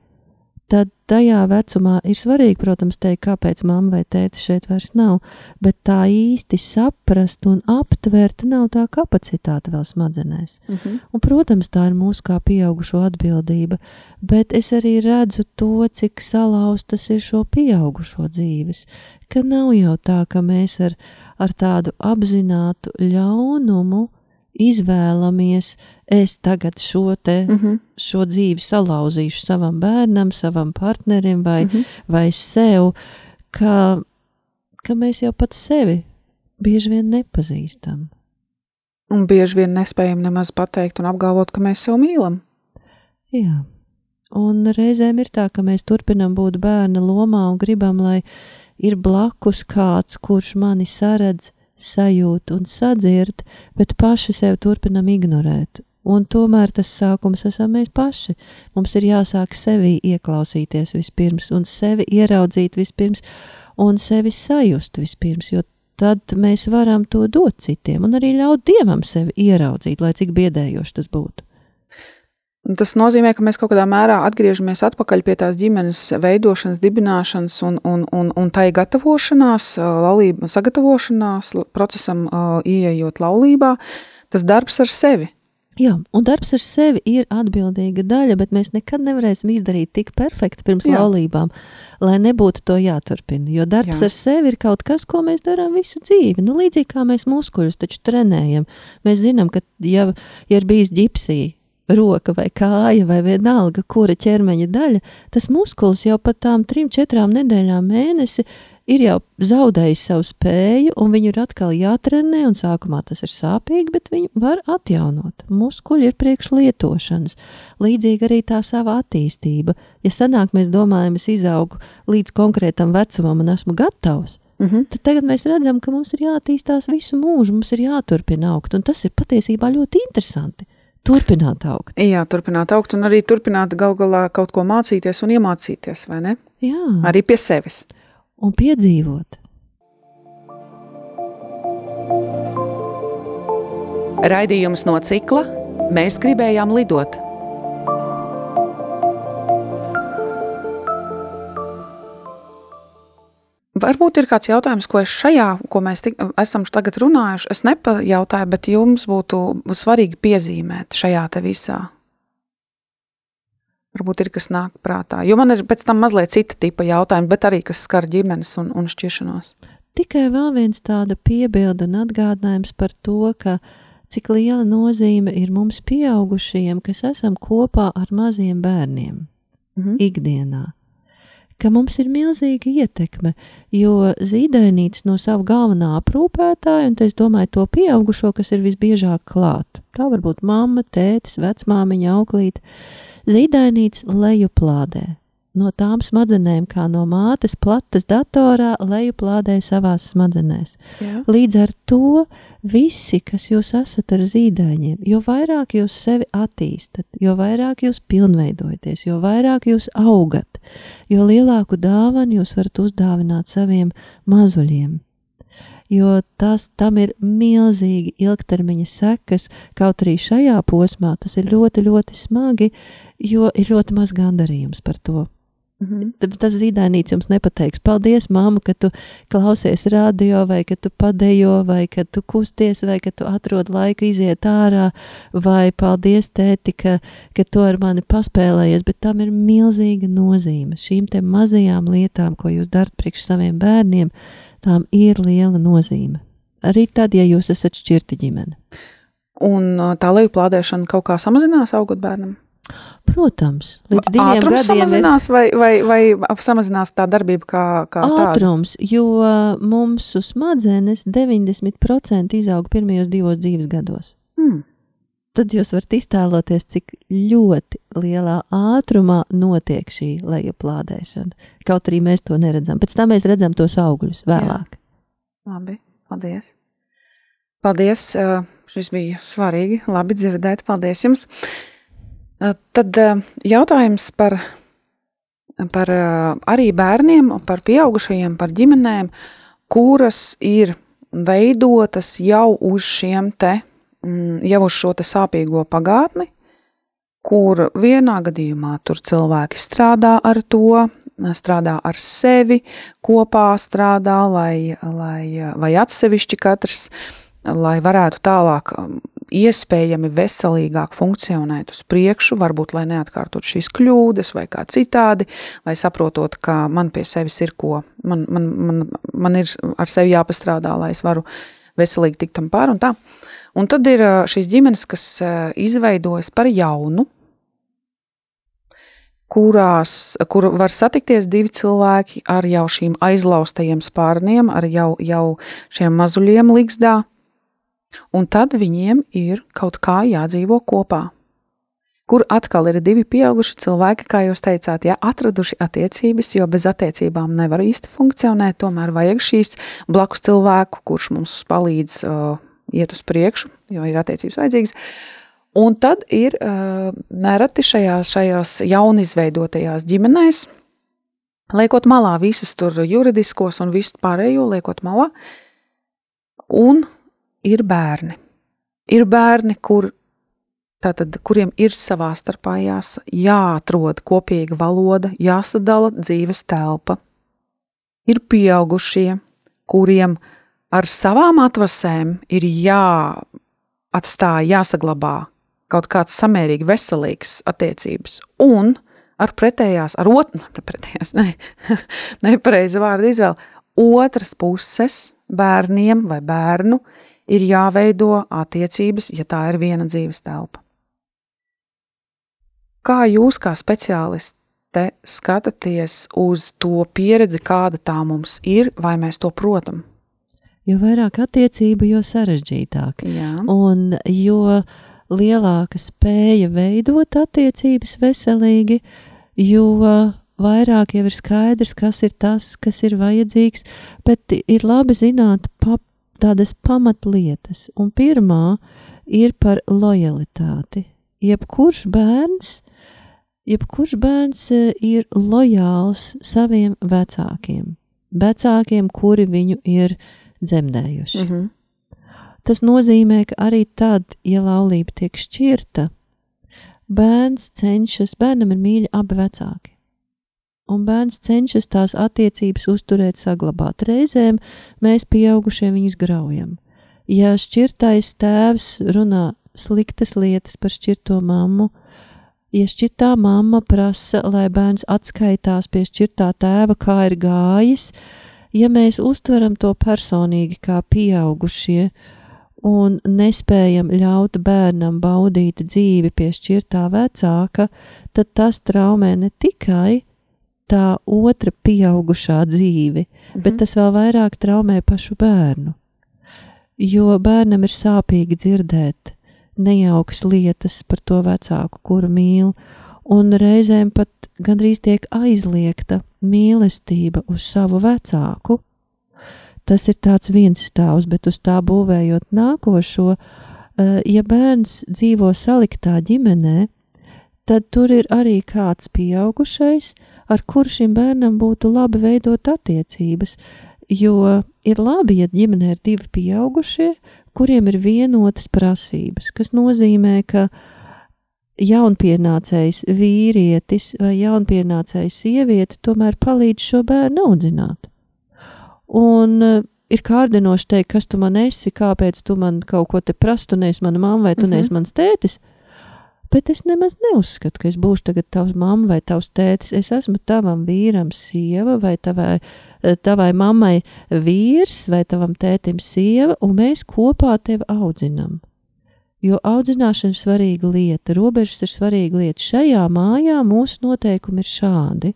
tad tajā vecumā ir svarīgi, protams, teikt, kāpēc mamma vai tēta šeit vairs nav, bet tā īsti saprast un aptvert nav tā kapacitāte vēl smadzenēs. Uh mhm. -huh. Un, protams, tā ir mūsu kā pieaugušo atbildība, bet es arī redzu to, cik salauztas ir šo pieaugušo dzīves, ka nav jau tā, ka mēs ar, ar tādu apzinātu ļaunumu izvēlamies, es tagad šo, te, mm -hmm. šo dzīvi salauzīšu savam bērnam, savam partnerim vai, mm -hmm. vai sev, ka, ka mēs jau pat sevi bieži vien nepazīstam. Un bieži vien nespējam nemaz pateikt un apgalvot, ka mēs sev mīlam. Jā, un reizēm ir tā, ka mēs turpinam būt bērna lomā un gribam, lai ir blakus kāds, kurš mani saredz, sajūt un sadzird, bet paši sev turpinam ignorēt. Un tomēr tas sākums esam mēs paši. Mums ir jāsāk sevi ieklausīties vispirms, un sevi ieraudzīt vispirms, un sevi sajust vispirms, jo tad mēs varam to dot citiem, un arī ļaut dievam sevi ieraudzīt, lai cik biedējoši tas būtu. Tas nozīmē, ka mēs kaut kādā mērā atgriežamies atpakaļ pie tās ģimenes veidošanas, dibināšanas un, un, un, un tai gatavošanās, laulība, sagatavošanās procesam, ieejot laulībā. Tas darbs ar sevi. Jā, un darbs ar sevi ir atbildīga daļa, bet mēs nekad nevarēsim izdarīt tik perfekti pirms Jā. laulībām, lai nebūtu to jāturpina. Jo darbs Jā. ar sevi ir kaut kas, ko mēs darām visu dzīvi. Nu, līdzīgi kā mēs muskuļus taču trenējam. Mēs zinām, ka ja, ja ir bijis ģipsija, roka vai kāja vai vienalga, kura ķermeņa daļa, tas muskulis jau pat tām trim, četrām nedēļām mēnesi ir jau zaudējis savu spēju, un viņu ir atkal jātrenē, un sākumā tas ir sāpīgi, bet viņu var atjaunot. Muskuļi ir priekš lietošanas. Līdzīgi arī tā sava attīstība. Ja sanāk, mēs domājam, es izaugu līdz konkrētam vecumam un esmu gatavs, Mm -hmm. Tad tagad mēs redzam, ka mums ir jāattīstās visu mūžu, mums ir jāturpina augt, tas ir patiesībā ļoti interesanti turpināt augt. Jā, turpināt augt un arī turpināt gal galā kaut ko mācīties un iemācīties, vai ne? Jā. Arī pie sevis. Un piedzīvot. Raidījums no cikla Mēs gribējām lidot. Varbūt ir kāds jautājums, ko es šajā, ko mēs tik, esam tagad runājuši, es nepajautāju, bet jums būtu svarīgi piezīmēt šajā te visā. Varbūt ir kas nāk prātā. Jo man ir pēc tam mazliet cita tipa jautājumi, bet arī kas skar ģimenes un, un šķiršanos. Tikai vēl viens tāda piebilda un atgādinājums par to, ka cik liela nozīme ir mums pieaugušajiem, kas esam kopā ar maziem bērniem mm -hmm. ikdienā ka mums ir milzīga ietekme, jo zīdainītis no sava galvenā aprūpētāja, un es domāju to pieaugušo, kas ir visbiežāk klāt. Tā var būt mamma, tētis, vecmāmiņa, auklīte. Zīdainītis lejuplādē no tām smadzenēm, kā no mātes plates datorā, lejuplādēja savās smadzenēs. Jā. Līdz ar to visi, kas jūs esat ar zīdaiņiem, jo vairāk jūs sevi attīstat, jo vairāk jūs pilnveidojaties, jo vairāk jūs augat, jo lielāku dāvanu jūs varat uzdāvināt saviem mazuļiem. Jo tas tam ir milzīgi ilgtermiņa sekas, kaut arī šajā posmā tas ir ļoti, ļoti smagi, jo ir ļoti maz gandarījums par to. Mm -hmm. Tas zīdainīts jums nepateiks. Paldies, māma, ka tu klausies radio, vai ka tu padejo, vai ka tu kusties, vai ka tu atrod laiku iziet ārā, vai paldies, tēti, ka, ka tu ar mani paspēlējies, bet tam ir milzīga nozīme. Šīm te mazajām lietām, ko jūs darat priekš saviem bērniem, tām ir liela nozīme. Arī tad, ja jūs esat šķirti ģimene. Un tā lejuplādēšana kaut kā samazinās augot bērnam? Protams, līdz diviem Ātrums gadiem samazinās vai, vai, vai samazinās tā darbība kā, kā ātrums, tāda? jo mums uz smadzenes 90% izaug pirmajos divos dzīves gados. Hmm. Tad jūs varat iztēloties, cik ļoti lielā ātrumā notiek šī lejuplādēšana. Kaut arī mēs to neredzam. Pēc tam mēs redzam tos augļus vēlāk. Jā. Labi, paldies. Paldies, šis bija svarīgi, labi dzirdēt. Paldies jums! Tad jautājums par, par arī bērniem, par pieaugušajiem, par ģimenēm, kuras ir veidotas jau uz šiem te, mm, jau uz šo te sāpīgo pagātni, kur vienā gadījumā tur cilvēki strādā ar to, strādā ar sevi, kopā strādā, lai, lai, vai atsevišķi katrs, lai varētu tālāk iespējami veselīgāk funkcionēt uz priekšu, varbūt lai neatkārtot šīs kļūdas vai kā citādi, vai saprotot, ka man pie sevis ir ko, man, man, man, man ir ar sevi jāpastrādā, lai es varu veselīgi tikt tam pār un tā. Un tad ir šīs ģimenes, kas izveidojas par jaunu, kurās, kur var satikties divi cilvēki ar jau šīm aizlaustajiem spārniem, ar jau, jau šiem mazuļiem līgzdā, Un tad viņiem ir kaut kā jādzīvo kopā. Kur atkal ir divi pieauguši cilvēki, kā jūs teicāt, ja atraduši attiecības, jo bez attiecībām nevar īsti funkcionēt, tomēr vajag šīs blakus cilvēku, kurš mums palīdz uh, iet uz priekšu, jo ir attiecības vajadzīgas. Un tad ir uh, nereti šajās, šajās jaunizveidotajās ģimenēs, liekot malā visus tur juridiskos un visu pārējo, liekot malā, un ir bērni. Ir bērni, kur tātad, kuriem ir savā starpā jās, jāatrod kopīga valoda, jāsadala dzīves telpa. Ir pieaugušie, kuriem ar savām atvasēm ir jāatstāj, jāsaglabā kaut kāds samērīgi veselīgs attiecības, un ar pretējās, ar otru, pretējās, ne, nepareizi vārdu izvēle, otras puses bērniem vai bērnu ir jāveido attiecības, ja tā ir viena dzīves telpa. Kā jūs, kā speciāliste, skatāties uz to pieredzi, kāda tā mums ir, vai mēs to protam? Jo vairāk attiecību, jo sarežģītāk. Jā. Un jo lielāka spēja veidot attiecības veselīgi, jo vairāk jau ir skaidrs, kas ir tas, kas ir vajadzīgs, bet ir labi zināt pap, tādas pamatlietas. Un pirmā ir par lojalitāti. Jebkurš bērns jebkurš bērns e, ir lojāls saviem vecākiem, vecākiem, kuri viņu ir dzemdējuši. Mm -hmm. Tas nozīmē, ka arī tad, ja laulība tiek šķirta, bērns cenšas, bērnam ir mīļi abi vecāki. Un bērns cenšas tās attiecības uzturēt, saglabāt. Reizēm mēs, pieaugušie, viņus graujam. Ja šķirtais tēvs runā sliktas lietas par šķirto mammu, ja šķirtā mamma prasa, lai bērns atskaitās pie šķirtā tēva, kā ir gājis, ja mēs uztveram to personīgi kā pieaugušie un nespējam ļaut bērnam baudīt dzīvi pie šķirtā vecāka, tad tas traumē ne tikai tā otra pieaugušā dzīvi, mhm. bet tas vēl vairāk traumē pašu bērnu. Jo bērnam ir sāpīgi dzirdēt, nejaukas lietas par to vecāku, kuru mīl, un reizēm pat gandrīz tiek aizliegta mīlestība uz savu vecāku. Tas ir tāds viens stāvs, bet uz tā būvējot nākošo, eh, ja bērns dzīvo saliktā ģimenē, tad tur ir arī kāds pieaugušais, ar kuru šim bērnam būtu labi veidot attiecības. Jo ir labi, ja ģimenē ir divi pieaugušie, kuriem ir vienotas prasības, kas nozīmē, ka jaunpienācējs vīrietis vai jaunpienācējs sieviete tomēr palīdz šo bērnu audzināt. Un uh, ir kārdinoši teikt, kas tu man esi, kāpēc tu man kaut ko te prastu, tu neesi mana mamma vai tu mm -hmm. neesi mans tētis. Bet es nemaz neuzskatu, ka es būšu tagad tavs mamma vai tavs tētis. Es esmu tavam vīram sieva vai tavai tavai mammai vīrs vai tavam tētim sieva, un mēs kopā tevi audzinām. Jo audzināšana ir svarīga lieta, robežas ir svarīga lieta. Šajā mājā mūsu noteikumi ir šādi.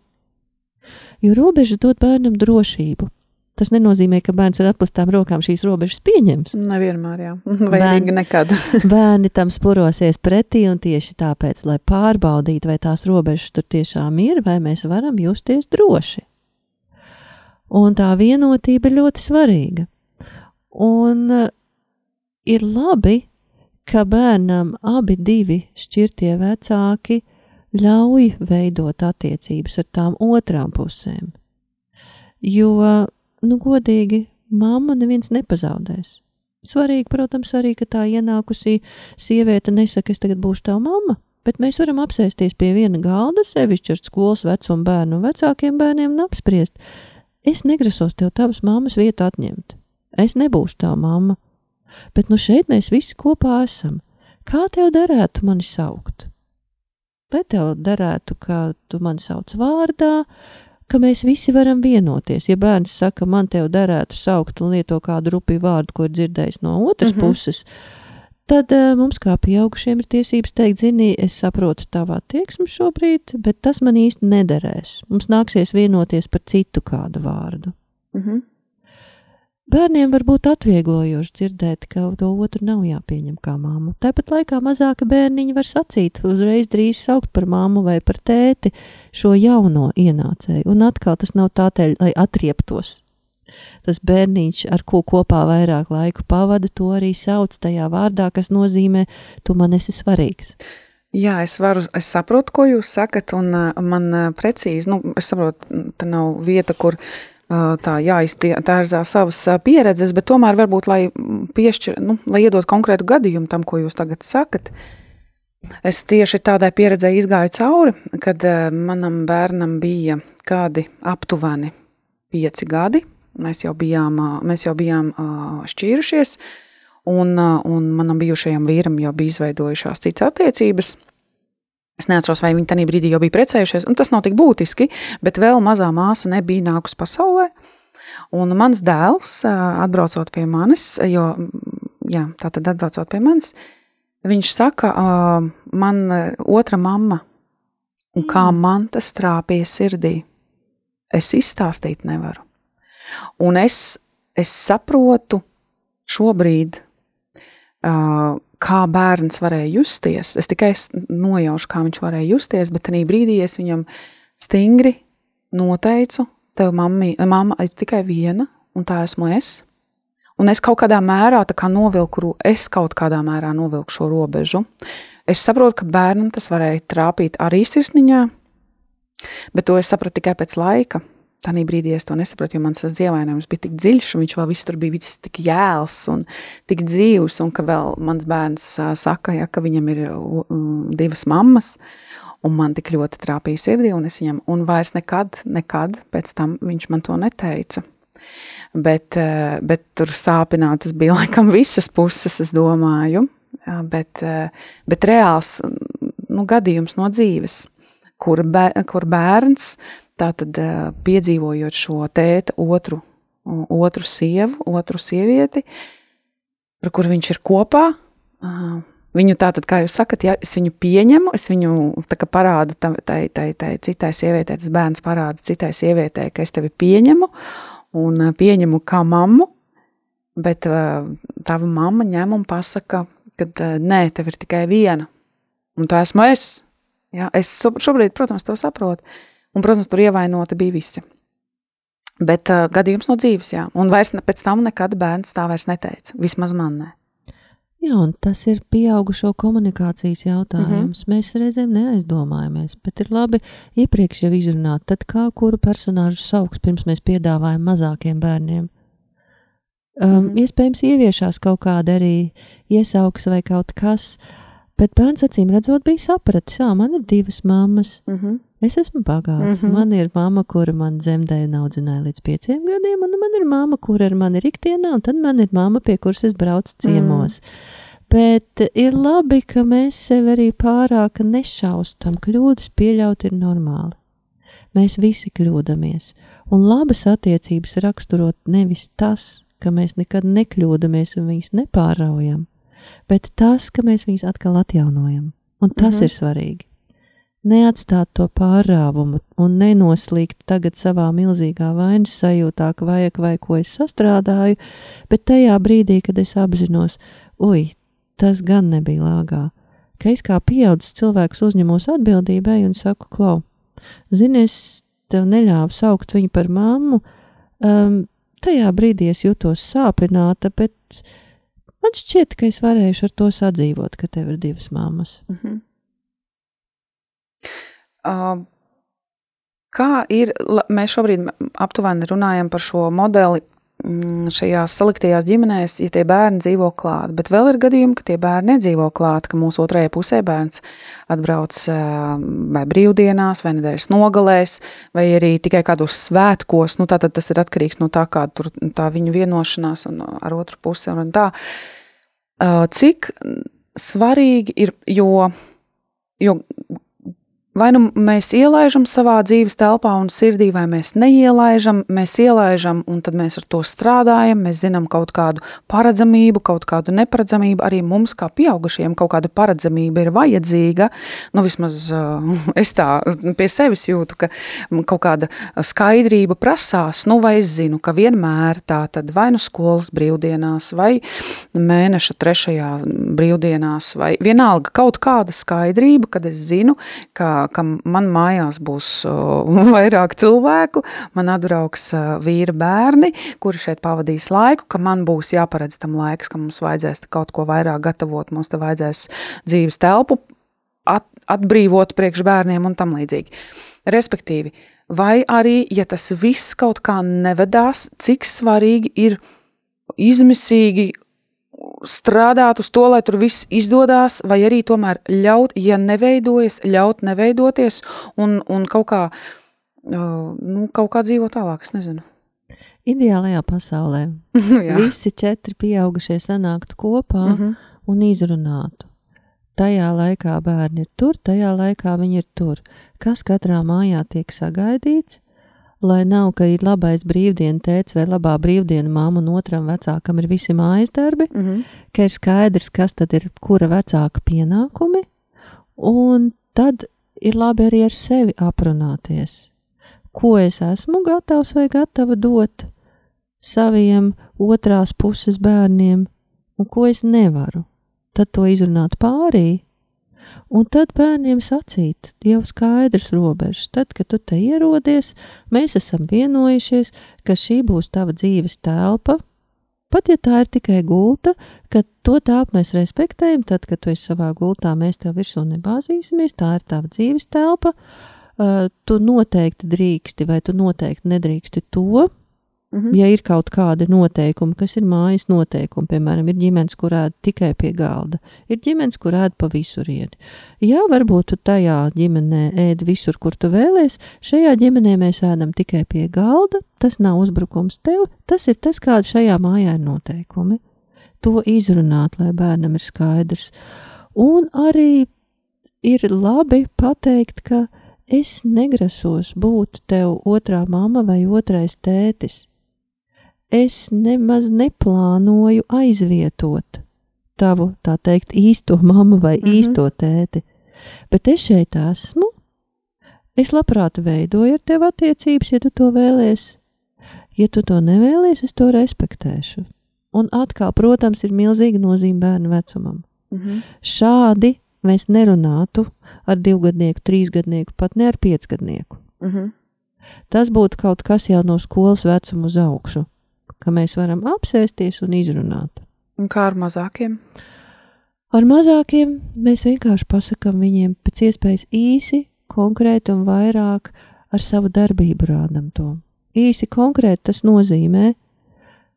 Jo robeža dod bērnam drošību. Tas nenozīmē, ka bērns ar atklātām rokām šīs robežas pieņems. Nevienmēr, jā, bērni, nekad. bērni tam spurosies pretī, un tieši tāpēc, lai pārbaudītu, vai tās robežas tur tiešām ir, vai mēs varam justies droši. Un tā vienotība ir ļoti svarīga. Un uh, ir labi, ka bērnam abi divi šķirtie vecāki ļauj veidot attiecības ar tām otrām pusēm. Jo, nu, godīgi, mamma neviens nepazaudēs. Svarīgi, protams, arī, ka tā ienākusī sieviete nesaka, es tagad būšu tava mamma, bet mēs varam apsēsties pie viena galda, sevišķi ar skolas vecumu bērnu un vecākiem bērniem un apspriest, Es negrasos tev tavas mammas vietu atņemt. Es nebūšu tā mamma. Bet nu šeit mēs visi kopā esam. Kā tev derētu mani saukt? Vai tev derētu, ka tu mani sauc vārdā, ka mēs visi varam vienoties. Ja bērns saka, man te derētu saukt un lieto kādu rupju vārdu, ko ir dzirdējis no otras mm -hmm. puses, tad uh, mums kā pieaugušiem ir tiesības teikt, zini, es saprotu tavu attieksmi šobrīd, bet tas man īsti nederēs. Mums nāksies vienoties par citu kādu vārdu. Mm -hmm. Bērniem var būt atvieglojoši dzirdēt, ka to otru nav jāpieņem kā māmu. Tāpat laikā mazāka bērniņa var sacīt, uzreiz drīz saukt par māmu vai par tēti šo jauno ienācēju. Un atkal tas nav tādēļ, lai atrieptos tas bērniņš, ar ko kopā vairāk laiku pavada, to arī sauc tajā vārdā, kas nozīmē, tu man esi svarīgs. Jā, es varu, es saprotu, ko jūs sakat, un man precīzi, nu, es saprotu, tā nav vieta, kur tā jāiztērzā savas pieredzes, bet tomēr varbūt, lai piešķir, nu, lai iedot konkrētu gadījumu tam, ko jūs tagad sakat, Es tieši tādai pieredzē izgāju cauri, kad manam bērnam bija kādi aptuveni pieci gadi. Mēs jau bijām, mēs jau bijām šķīrušies, un, un manam bijušajam vīram jau bija izveidojušās citas attiecības. Es neatceros, vai viņi tajā brīdī jau bija precējušies, un tas nav tik būtiski, bet vēl mazā māsa nebija nākus pasaulē. Un mans dēls, atbraucot pie manis, jo, jā, tā tad atbraucot pie manis, Viņš saka, man otra mamma, un kā mm. man tas trāpīja sirdī, es izstāstīt nevaru. Un es, es saprotu šobrīd, kā bērns varēja justies. Es tikai nojaušu, kā viņš varēja justies, bet tajā brīdī es viņam stingri noteicu, tev mamma, mamma ir tikai viena, un tā esmu es. Un es kaut kādā mērā kā novilku, es kaut kādā mērā novilku šo robežu. Es saprotu, ka bērnam tas varēja trāpīt arī sirsniņā, bet to es sapratu tikai pēc laika. Tanī brīdī es to nesapratu, jo mans dievainājums bija tik dziļš, un viņš vēl viss tur bija viss tik jēls un tik dzīvs, un ka vēl mans bērns saka, ja, ka viņam ir divas mammas, un man tik ļoti trāpīja sirdī, un es viņam, un vairs nekad, nekad pēc tam viņš man to neteica bet, bet tur sāpinātas bija laikam visas puses, es domāju. Bet, bet reāls nu, gadījums no dzīves, kur, bēr, kur bērns tātad piedzīvojot šo tēta otru, otru sievu, otru sievieti, ar kuru viņš ir kopā, Viņu tātad, kā jūs sakat, ja es viņu pieņemu, es viņu parādu tai, tai, tai, tai citai sievietei, tas bērns parāda citai sievietei, ka es tevi pieņemu, un pieņemu kā mammu, bet tava mamma ņem un pasaka, ka nē, tev ir tikai viena, un tā esmu es. Ja? Es šobrīd, protams, to saprotu, un, protams, tur ievainoti bija visi. Bet uh, gadījums no dzīves, jā, un vairs pēc tam nekad bērns tā vairs neteica, vismaz man ne. Jā, un tas ir pieaugušo komunikācijas jautājums. Mm -hmm. Mēs reizēm neaizdomājamies, bet ir labi iepriekš jau izrunāt, tad kā kuru personāžu sauks pirms mēs piedāvājam mazākiem bērniem. Um, mm -hmm. Iespējams, ieviešās kaut kāda arī iesauks vai kaut kas, bet bērns acīm redzot bija sapratis, jā, man ir divas mammas. Mm -hmm. Es esmu bagāts. Mm -hmm. Man ir mamma, kura man dzemdēja un audzināja līdz pieciem gadiem, un man ir mamma, kura ar mani ir ikdienā, un tad man ir mamma, pie kuras es braucu ciemos. Mm. Bet ir labi, ka mēs sevi arī pārāk nešaustam. Kļūdas pieļaut ir normāli. Mēs visi kļūdāmies, un labas attiecības raksturot nevis tas, ka mēs nekad nekļūdāmies un viņas nepārraujam, bet tas, ka mēs viņus atkal atjaunojam. Un tas mm -hmm. ir svarīgi neatstāt to pārāvumu un nenoslīgt tagad savā milzīgā vainas sajūtā, ka vajag vai ko es sastrādāju, bet tajā brīdī, kad es apzinos, ui, tas gan nebija lāgā, ka es kā pieaudzis cilvēks uzņemos atbildībai un saku, klau, zini, es tev neļāvu saukt viņu par mammu, um, tajā brīdī es jutos sāpināta, bet man šķiet, ka es varēšu ar to sadzīvot, ka tev ir divas mammas. Mm -hmm. Kā ir, mēs šobrīd aptuveni runājam par šo modeli mm, šajās saliktajās ģimenēs, ja tie bērni dzīvo klāt, bet vēl ir gadījumi, ka tie bērni nedzīvo klāt, ka mūsu otrajā pusē bērns atbrauc vai brīvdienās, vai nedēļas nogalēs, vai arī tikai kādos svētkos, nu tātad tas ir atkarīgs no tā, kāda tur tā viņu vienošanās un ar otru pusi un tā. Cik svarīgi ir, jo, jo Vai nu mēs ielaidām savā dzīves telpā un sirdī, vai mēs neielaidām, mēs ielaidām, un tad mēs ar to strādājam. Mēs zinām kaut kādu paredzamību, kaut kādu neparedzamību. Arī mums, kā pieaugušiem, kaut kāda paredzamība ir vajadzīga. Nu, vismaz uh, es tā pie sevis jūtu, ka kaut kāda skaidrība prasās. Nu, vai es zinu, ka vienmēr tā tad vai nu skolas brīvdienās, vai mēneša trešajā brīvdienās, vai vienalga kaut kāda skaidrība, kad es zinu, ka ka man mājās būs vairāk cilvēku, man atbrauks vīra bērni, kuri šeit pavadīs laiku, ka man būs jāparedz tam laiks, ka mums vajadzēs kaut ko vairāk gatavot, mums te vajadzēs dzīves telpu at, atbrīvot priekš bērniem un tam līdzīgi. Respektīvi, vai arī, ja tas viss kaut kā nevedās, cik svarīgi ir izmisīgi strādāt uz to, lai tur viss izdodas, vai arī tomēr ļaut, ja neveidojas, ļaut neveidoties un, un kaut kā, nu, kaut kā dzīvot tālāk, es nezinu. Ideālajā pasaulē visi četri pieaugušie sanāktu kopā mhm. -huh. un izrunātu. Tajā laikā bērni ir tur, tajā laikā viņi ir tur. Kas katrā mājā tiek sagaidīts, lai nav, ka ir labais brīvdienu tēvs vai labā brīvdienu māma un otram vecākam ir visi mājas darbi, mm -hmm. ka ir skaidrs, kas tad ir kura vecāka pienākumi, un tad ir labi arī ar sevi aprunāties. Ko es esmu gatavs vai gatava dot saviem otrās puses bērniem, un ko es nevaru. Tad to izrunāt pārī, Un tad bērniem sacīt jau skaidrs robežas. Tad, kad tu te ierodies, mēs esam vienojušies, ka šī būs tava dzīves telpa. Pat ja tā ir tikai gulta, ka to tāpu mēs respektējam, tad, kad tu esi savā gultā, mēs tev virsū nebāzīsimies, tā ir tava dzīves telpa. Uh, tu noteikti drīksti vai tu noteikti nedrīksti to, -hmm. Ja ir kaut kādi noteikumi, kas ir mājas noteikumi, piemēram, ir ģimenes, kur ēd tikai pie galda, ir ģimenes, kur ēd pa visurieni. Jā, varbūt tu tajā ģimenē ēd visur, kur tu vēlies, šajā ģimenē mēs ēdam tikai pie galda, tas nav uzbrukums tev, tas ir tas, kāda šajā mājā ir noteikumi. To izrunāt, lai bērnam ir skaidrs. Un arī ir labi pateikt, ka es negrasos būt tev otrā mama vai otrais tētis es nemaz neplānoju aizvietot tavu, tā teikt, īsto mammu vai mm -hmm. īsto tēti, bet es šeit esmu. Es labprāt veidoju ar tevi attiecības, ja tu to vēlies. Ja tu to nevēlies, es to respektēšu. Un atkal, protams, ir milzīga nozīme bērnu vecumam. Mm -hmm. Šādi mēs nerunātu ar divgadnieku, trīsgadnieku, pat ne ar piecgadnieku. Mm -hmm. Tas būtu kaut kas jau no skolas vecuma uz augšu ka mēs varam apsēsties un izrunāt. Un kā ar mazākiem? Ar mazākiem mēs vienkārši pasakām viņiem pēc iespējas īsi, konkrēti un vairāk ar savu darbību rādam to. Īsi konkrēti tas nozīmē,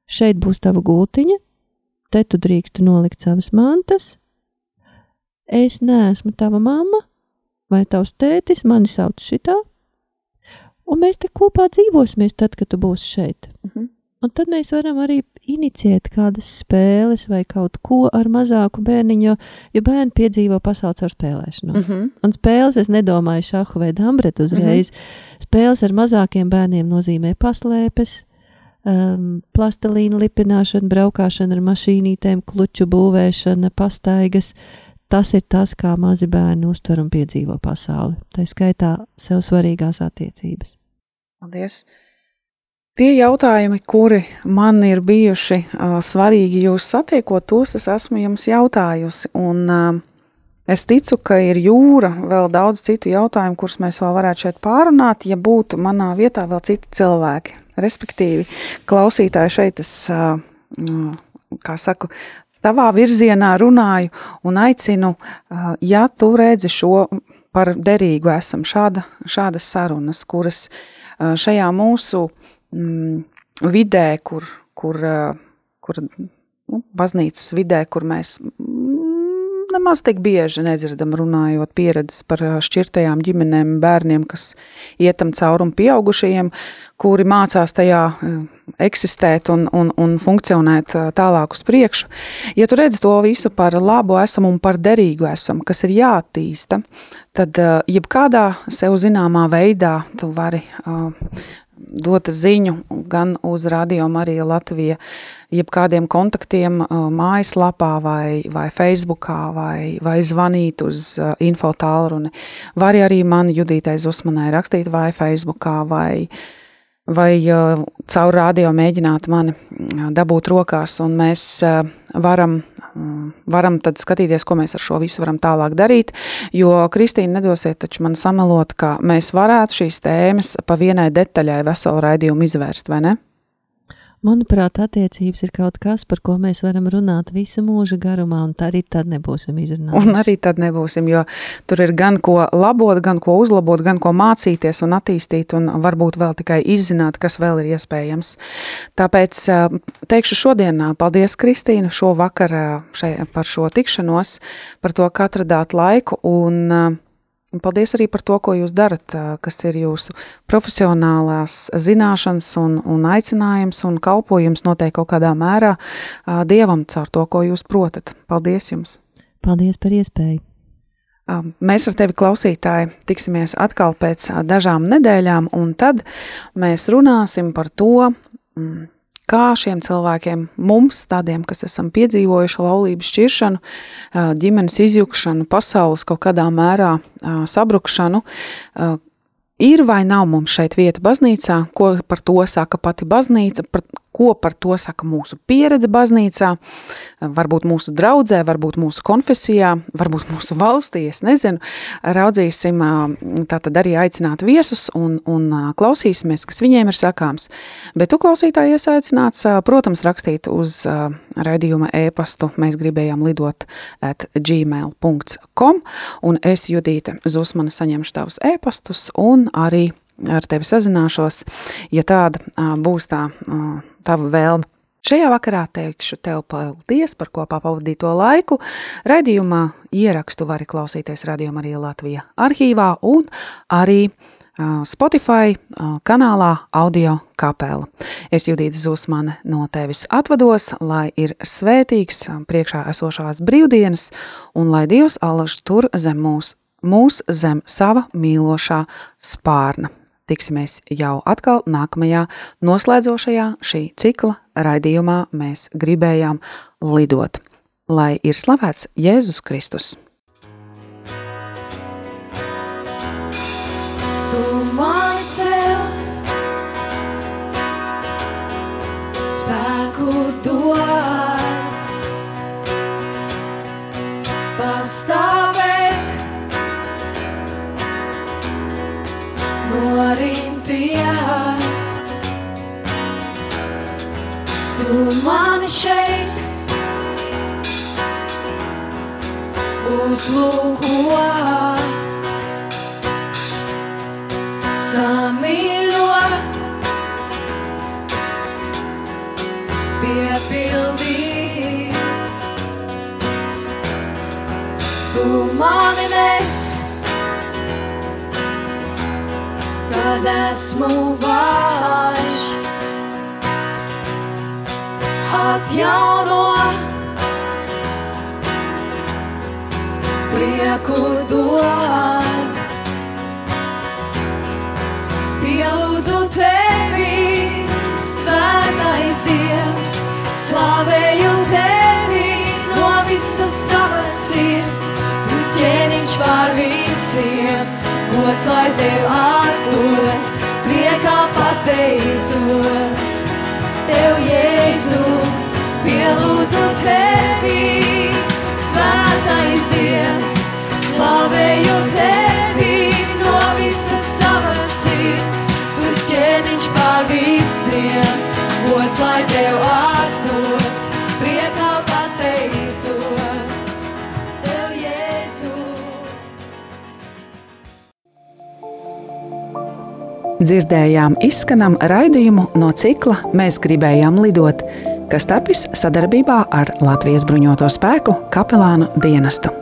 šeit būs tava gultiņa, te tu drīksti nolikt savas mantas, es neesmu tava mamma vai tavs tētis, mani sauc šitā, un mēs te kopā dzīvosimies tad, kad tu būsi šeit. Uh mhm. -huh. Un tad mēs varam arī inicijēt kādas spēles vai kaut ko ar mazāku bērniņu, jo, bērni piedzīvo pasauli ar spēlēšanu. Mm -hmm. Un spēles es nedomāju šahu vai dambretu uzreiz. Mm -hmm. Spēles ar mazākiem bērniem nozīmē paslēpes, um, plastelīnu lipināšana, braukšana ar mašīnītēm, kluču būvēšana, pastaigas. Tas ir tas, kā mazi bērni uztver un piedzīvo pasauli. Tā skaitā sev svarīgās attiecības. Paldies! Tie jautājumi, kuri man ir bijuši uh, svarīgi jūs satiekot, tos es esmu jums jautājusi. Un, uh, es ticu, ka ir jūra vēl daudz citu jautājumu, kurus mēs vēl varētu šeit pārunāt, ja būtu manā vietā vēl citi cilvēki. Respektīvi, klausītāji šeit es, kā saku, tavā virzienā runāju un aicinu, ja tu redzi šo par derīgu esam, šāda, šādas sarunas, kuras šajā mūsu uh, mm, vidē, kur, kur, kur nu, baznīcas vidē, kur mēs mm, nemaz tik bieži nedzirdam runājot pieredzes par šķirtajām ģimenēm, bērniem, kas ietam caurumu pieaugušajiem, kuri mācās tajā eksistēt un, un, un funkcionēt tālāk uz priekšu. Ja tu redzi to visu par labu esam un par derīgu esam, kas ir jāattīsta, tad jebkādā sev zināmā veidā tu vari dota ziņu gan uz Radio Marija Latvija, jebkādiem kontaktiem mājaslapā vai, vai Facebookā vai, vai zvanīt uz info tālruni. Var arī man Judītai Zusmanai rakstīt vai Facebookā vai uh, vai caur radio mēģināt mani dabūt rokās, un mēs varam, varam tad skatīties, ko mēs ar šo visu varam tālāk darīt, jo Kristīna nedosiet taču man samelot, ka mēs varētu šīs tēmas pa vienai detaļai veselu raidījumu izvērst, vai ne? Manuprāt, attiecības ir kaut kas, par ko mēs varam runāt visu mūža garumā, un tā arī tad nebūsim izrunāti. Un arī tad nebūsim, jo tur ir gan ko labot, gan ko uzlabot, gan ko mācīties un attīstīt, un varbūt vēl tikai izzināt, kas vēl ir iespējams. Tāpēc teikšu šodien paldies, Kristīna, šo vakaru par šo tikšanos, par to, ka atradāt laiku, un Un paldies arī par to, ko jūs darat, kas ir jūsu profesionālās zināšanas un, un aicinājums un kalpojums noteikti kaut kādā mērā Dievam caur to, ko jūs protat. Paldies jums! Paldies par iespēju! Mēs ar tevi, klausītāji, tiksimies atkal pēc dažām nedēļām, un tad mēs runāsim par to, mm, kā šiem cilvēkiem, mums, tādiem, kas esam piedzīvojuši laulību šķiršanu, ģimenes izjukšanu, pasaules kaut kādā mērā sabrukšanu, ir vai nav mums šeit vieta baznīcā, ko par to saka pati baznīca, par, ko par to saka mūsu pieredze baznīcā, varbūt mūsu draudzē, varbūt mūsu konfesijā, varbūt mūsu valstī, es nezinu. Raudzīsim, tātad arī aicināt viesus un, un klausīsimies, kas viņiem ir sakāms. Bet tu klausītāji iesaicināts, protams, rakstīt uz raidījuma e-pastu, mēs gribējām lidot at gmail.com, un es, Judīte Zusmana, saņemšu tavus e-pastus un arī ar tevi sazināšos, ja tāda būs tā tava vēlme. Šajā vakarā teikšu tev paldies par kopā pavadīto laiku. Radījumā ierakstu vari klausīties radījumā arī Latvija arhīvā un arī Spotify kanālā Audio kapela. Es Judīta Zusmane no tevis atvados, lai ir svētīgs priekšā esošās brīvdienas un lai Dievs alaž tur zem mūs, mūs zem sava mīlošā spārna tiksimies jau atkal nākamajā noslēdzošajā šī cikla raidījumā mēs gribējām lidot. Lai ir slavēts Jēzus Kristus! Tu norimties. Tu mani šeit uzlūko, samīļo, piepildī. Tu mani nes kad esmu vājš. Atjauno prieku dod. Pielūdzu tevi, svētais Dievs, slavēju tevi no visas savas sirds, tu ķēniņš pār visiem gods, lai tev atdos, priekā pateicos. Tev, Jēzu, pielūdzu tevi, svētais Dievs, slavēju tevi no visas savas sirds, tu ķēniņš pār visiem, gods, lai tev atdos, Dzirdējām izskanam raidījumu no cikla Mēs gribējām lidot, kas tapis sadarbībā ar Latvijas bruņoto spēku kapelānu dienestu.